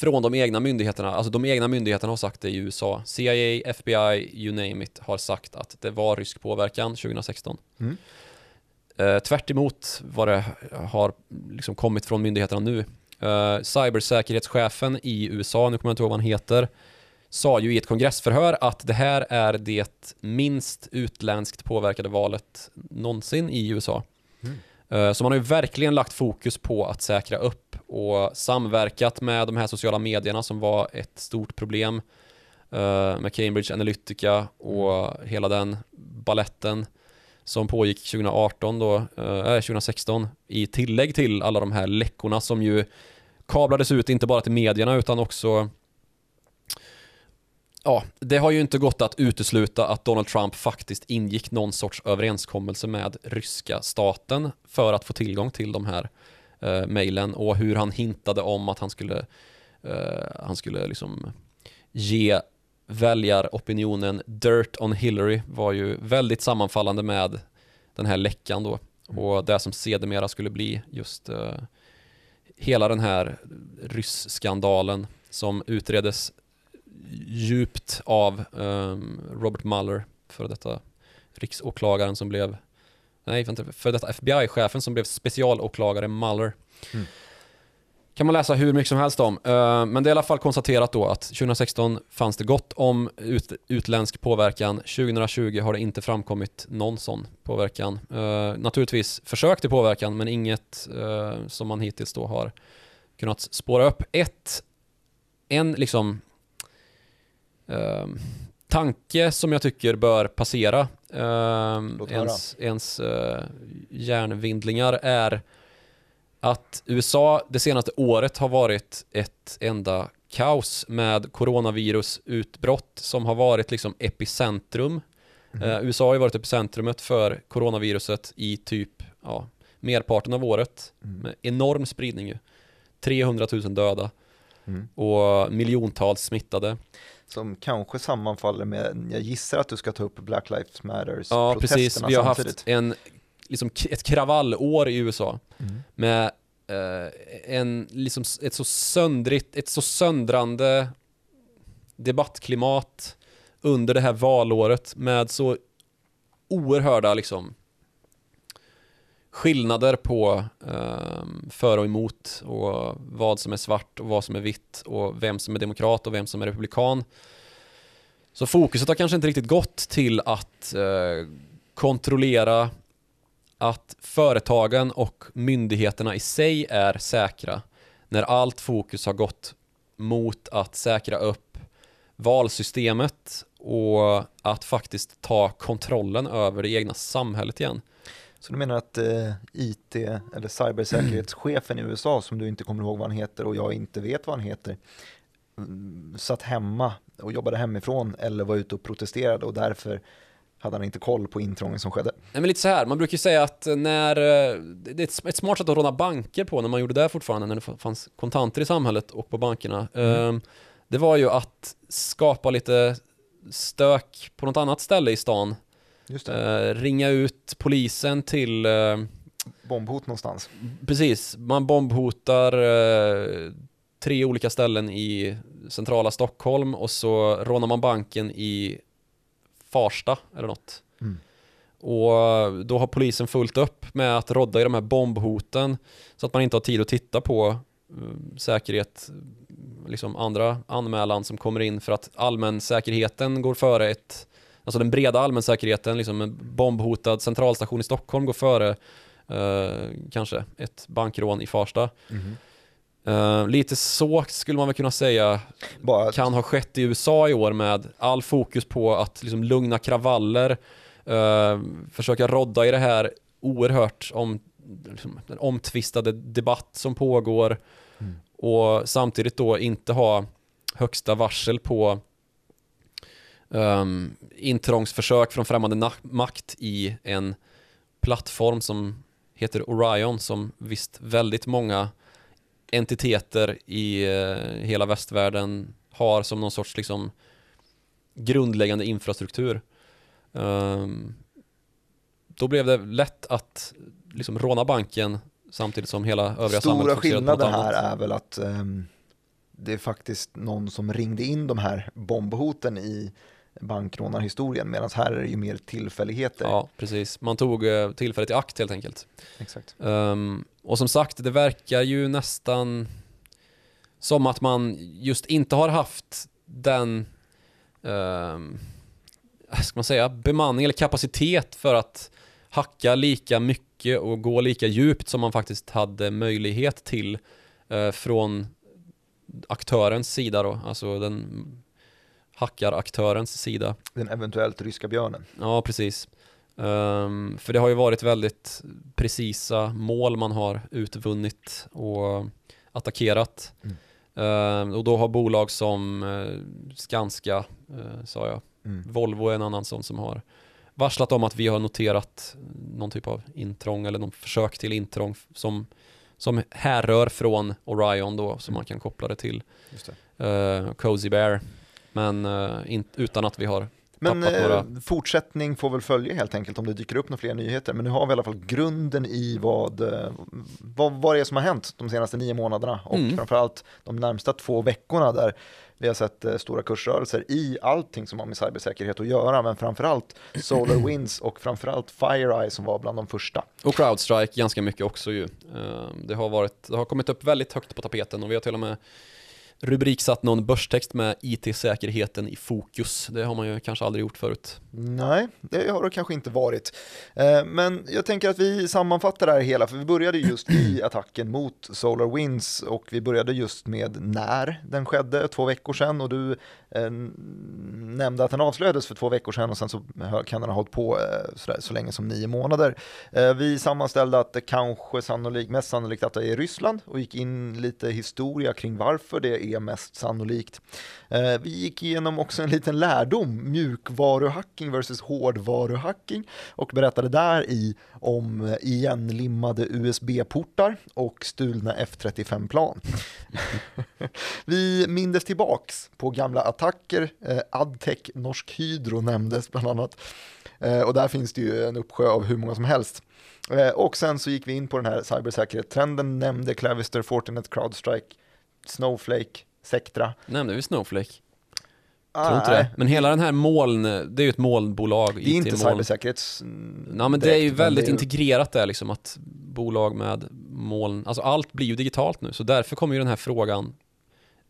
från de egna myndigheterna. Alltså de egna myndigheterna har sagt det i USA. CIA, FBI, you name it, har sagt att det var rysk påverkan 2016. Mm. Eh, tvärt vad det har liksom kommit från myndigheterna nu. Eh, cybersäkerhetschefen i USA, nu kommer jag inte ihåg vad han heter, sa ju i ett kongressförhör att det här är det minst utländskt påverkade valet någonsin i USA. Mm. Eh, Så man har ju verkligen lagt fokus på att säkra upp och samverkat med de här sociala medierna som var ett stort problem eh, med Cambridge Analytica och hela den balletten som pågick 2018 då, eh, 2016 i tillägg till alla de här läckorna som ju kablades ut inte bara till medierna utan också Ja, det har ju inte gått att utesluta att Donald Trump faktiskt ingick någon sorts överenskommelse med ryska staten för att få tillgång till de här eh, mejlen och hur han hintade om att han skulle, eh, han skulle liksom ge väljaropinionen dirt on Hillary var ju väldigt sammanfallande med den här läckan då. Och det som sedermera skulle bli just eh, hela den här ryss-skandalen som utredes djupt av ehm, Robert Mueller, för detta riksåklagaren som blev, nej, vänta, för detta FBI-chefen som blev specialåklagare Mueller. Mm. Kan man läsa hur mycket som helst om. Eh, men det är i alla fall konstaterat då att 2016 fanns det gott om ut, utländsk påverkan. 2020 har det inte framkommit någon sån påverkan. Eh, naturligtvis försök till påverkan men inget eh, som man hittills då har kunnat spåra upp. Ett, en liksom ehm, tanke som jag tycker bör passera höra. ens, ens uh, hjärnvindlingar är att USA det senaste året har varit ett enda kaos med coronavirusutbrott som har varit liksom epicentrum. Eh, USA har ju varit epicentrumet för coronaviruset i typ ja, merparten av året med enorm spridning ju. 300 000 döda Mm. och miljontals smittade. Som kanske sammanfaller med, jag gissar att du ska ta upp Black Lives Matters Ja, precis. Vi har samtidigt. haft en, liksom, ett kravallår i USA Mm. med eh, en, liksom, ett så söndrigt, ett så söndrande debattklimat under det här valåret med så oerhörda liksom skillnader på eh, för och emot och vad som är svart och vad som är vitt och vem som är demokrat och vem som är republikan. Så fokuset har kanske inte riktigt gått till att eh, kontrollera att företagen och myndigheterna i sig är säkra när allt fokus har gått mot att säkra upp valsystemet och att faktiskt ta kontrollen över det egna samhället igen. Så du menar att eh, IT eller cybersäkerhetschefen i USA som du inte kommer ihåg vad han heter och jag inte vet vad han heter mm, satt hemma och jobbade hemifrån eller var ute och protesterade och därför hade han inte koll på intrången som skedde. Nej, men lite så här, man brukar ju säga att när, eh, det är ett smart sätt att råna banker på när man gjorde det fortfarande, när det fanns kontanter i samhället och på bankerna. Mm. eh, Det var ju att skapa lite stök på något annat ställe i stan. Eh, ringa ut polisen till, eh, bombhot någonstans. precis, man bombhotar eh, tre olika ställen i centrala Stockholm och så rånar man banken i Farsta eller något. Mm. Och då har polisen fullt upp med att rodda i de här bombhoten så att man inte har tid att titta på eh, säkerhet, liksom andra anmälan som kommer in för att allmänsäkerheten går före ett, alltså den breda allmänsäkerheten, liksom en bombhotad centralstation i Stockholm går före eh, kanske ett bankrån i Farsta. Eh, lite så skulle man väl kunna säga Bara kan ha skett i USA i år med all fokus på att liksom lugna kravaller, eh, försöka rodda i det här oerhört om, liksom, den omtvistade debatt som pågår Mm. och samtidigt då inte ha högsta varsel på um, intrångsförsök från främmande makt i en plattform som heter Orion som visst väldigt många entiteter i eh, hela västvärlden har som någon sorts liksom grundläggande infrastruktur. Ehm, då blev det lätt att liksom råna banken samtidigt som hela övriga Stora samhället något skillnaden här är väl att ehm, det är faktiskt någon som ringde in de här bombhoten i bankrånarhistorien medan här är det ju mer tillfälligheter. Ja, precis. Man tog eh, tillfället i akt helt enkelt. Exakt. Ehm, och som sagt, det verkar ju nästan som att man just inte har haft den, um, ska man säga, bemanning eller kapacitet för att hacka lika mycket och gå lika djupt som man faktiskt hade möjlighet till eh, från aktörens sida då, alltså den hackaraktörens sida. Den eventuellt ryska björnen. Ja, precis. Ehm, för det har ju varit väldigt precisa mål man har utvunnit och attackerat. Mm. Ehm, och då har bolag som uh, Skanska, eh, sa jag, Mm. Volvo är en annan sån som har varslat om att vi har noterat någon typ av intrång eller någon försök till intrång som, som härrör från Orion då, som Mm. man kan koppla det till Just det. uh, Cozy Bear. Men eh, in, utan att vi har Men eh, några... fortsättning får väl följa helt enkelt om det dyker upp några fler nyheter. Men nu har vi i alla fall grunden i vad, eh, vad, vad det är som har hänt de senaste nio månaderna och Mm. framförallt de närmsta två veckorna där vi har sett stora kursrörelser i allting som har med cybersäkerhet att göra, men framförallt SolarWinds [CLEARS THROAT] och framförallt FireEye som var bland de första. Och Crowdstrike ganska mycket också ju. Det har, varit, det har kommit upp väldigt högt på tapeten och vi har till och med rubriksatt någon börstext med IT-säkerheten i fokus. Det har man ju kanske aldrig gjort förut. Nej, det har det kanske inte varit. Eh, Men jag tänker att vi sammanfattar det här hela, för vi började just i [CLEARS THROAT] attacken mot SolarWinds och vi började just med när den skedde, två veckor sedan och du Eh, nämnde att den avslöjades för två veckor sedan och sen så kan den ha hållit på eh, sådär, så länge som nio månader. Eh, Vi sammanställde att det kanske sannolikt, mest sannolikt att det är Ryssland och gick in lite historia kring varför det är mest sannolikt. Eh, Vi gick igenom också en liten lärdom, mjukvaruhacking versus hårdvaruhacking och berättade där i om eh, igenlimmade USB-portar och stulna F35-plan. [LAUGHS] Vi mindes tillbaks på gamla attacker, eh, Adtech Norsk Hydro nämndes bland annat. Eh, och där finns det ju en uppsjö av hur många som helst. Eh, och sen så gick vi in på den här cybersäkerhetstrenden, nämnde Clavister, Fortinet, Crowdstrike, Snowflake, Sectra. Nämnde vi Snowflake? Tror inte det. Men hela den här moln, det är ju ett molnbolag. Det är inte IT-moln. cybersäkerhets... Nej men det är ju väldigt är- integrerat där liksom att bolag med moln, alltså allt blir ju digitalt nu så därför kommer ju den här frågan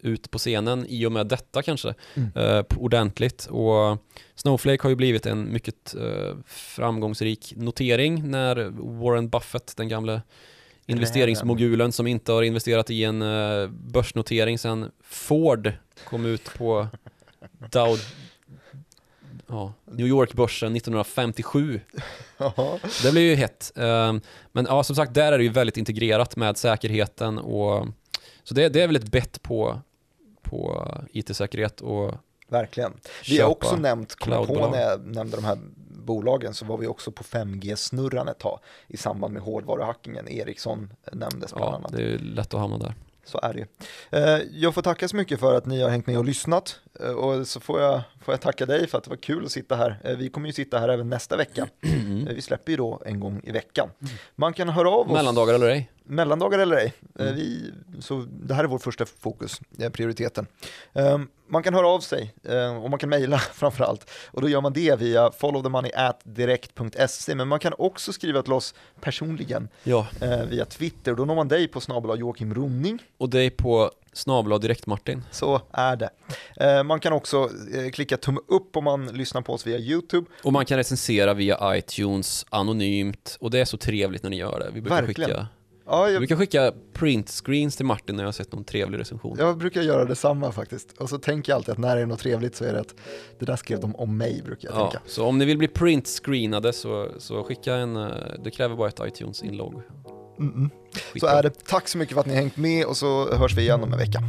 ut på scenen i och med detta kanske Mm. eh, ordentligt och Snowflake har ju blivit en mycket eh, framgångsrik notering när Warren Buffett, den gamle investeringsmogulen som inte har investerat i en eh, börsnotering sedan Ford kom ut på Dow ja, New York-börsen 1957 Ja. det blir ju hett. Ehm, Men ja, som sagt, där är det ju väldigt integrerat med säkerheten och så det, det är väl ett bett på, på IT-säkerhet och Verkligen. Vi har också nämnt, kom när jag nämnde de här bolagen, så var vi också på 5G-snurran ett tag i samband med hårdvaruhackingen. Ericsson nämndes bland Ja, annat. det är lätt att hamna där. Så är det. Eh, Jag får tacka så mycket för att ni har hängt med och lyssnat. Eh, Och så får jag, får jag tacka dig för att det var kul att sitta här. Eh, Vi kommer ju sitta här även nästa vecka. Mm. Vi släpper ju då en gång i veckan. Man kan höra av oss. Mellandagar eller ej? Mellandagar eller ej. Eh, Mm. Vi, så det här är vår första fokus, eh, prioriteten. Eh, Man kan höra av sig eh, och man kan mejla [LAUGHS] framförallt. Och då gör man det via followthemoney@direkt.se. Men man kan också skriva till oss personligen Ja, via Twitter. Då når man dig på snabel Joakim Ronning. och dig på snabel direkt Martin. Så är det. Man kan också klicka tumme upp om man lyssnar på oss via YouTube. Och man kan recensera via iTunes anonymt och det är så trevligt när ni gör det. Vi brukar Verkligen. skicka, Ja, jag, brukar skicka print screens till Martin när jag har sett någon trevlig recension. jag brukar göra detsamma faktiskt. Och så tänker jag alltid att när det är något trevligt så är det att det där skrev de om mig, brukar jag Ja, tänka. så om ni vill bli print screenade så, så skicka en, eh, det kräver bara ett iTunes-inlogg. Mm -mm. Så är det. Tack så mycket för att ni har hängt med och så hörs vi igen om en vecka.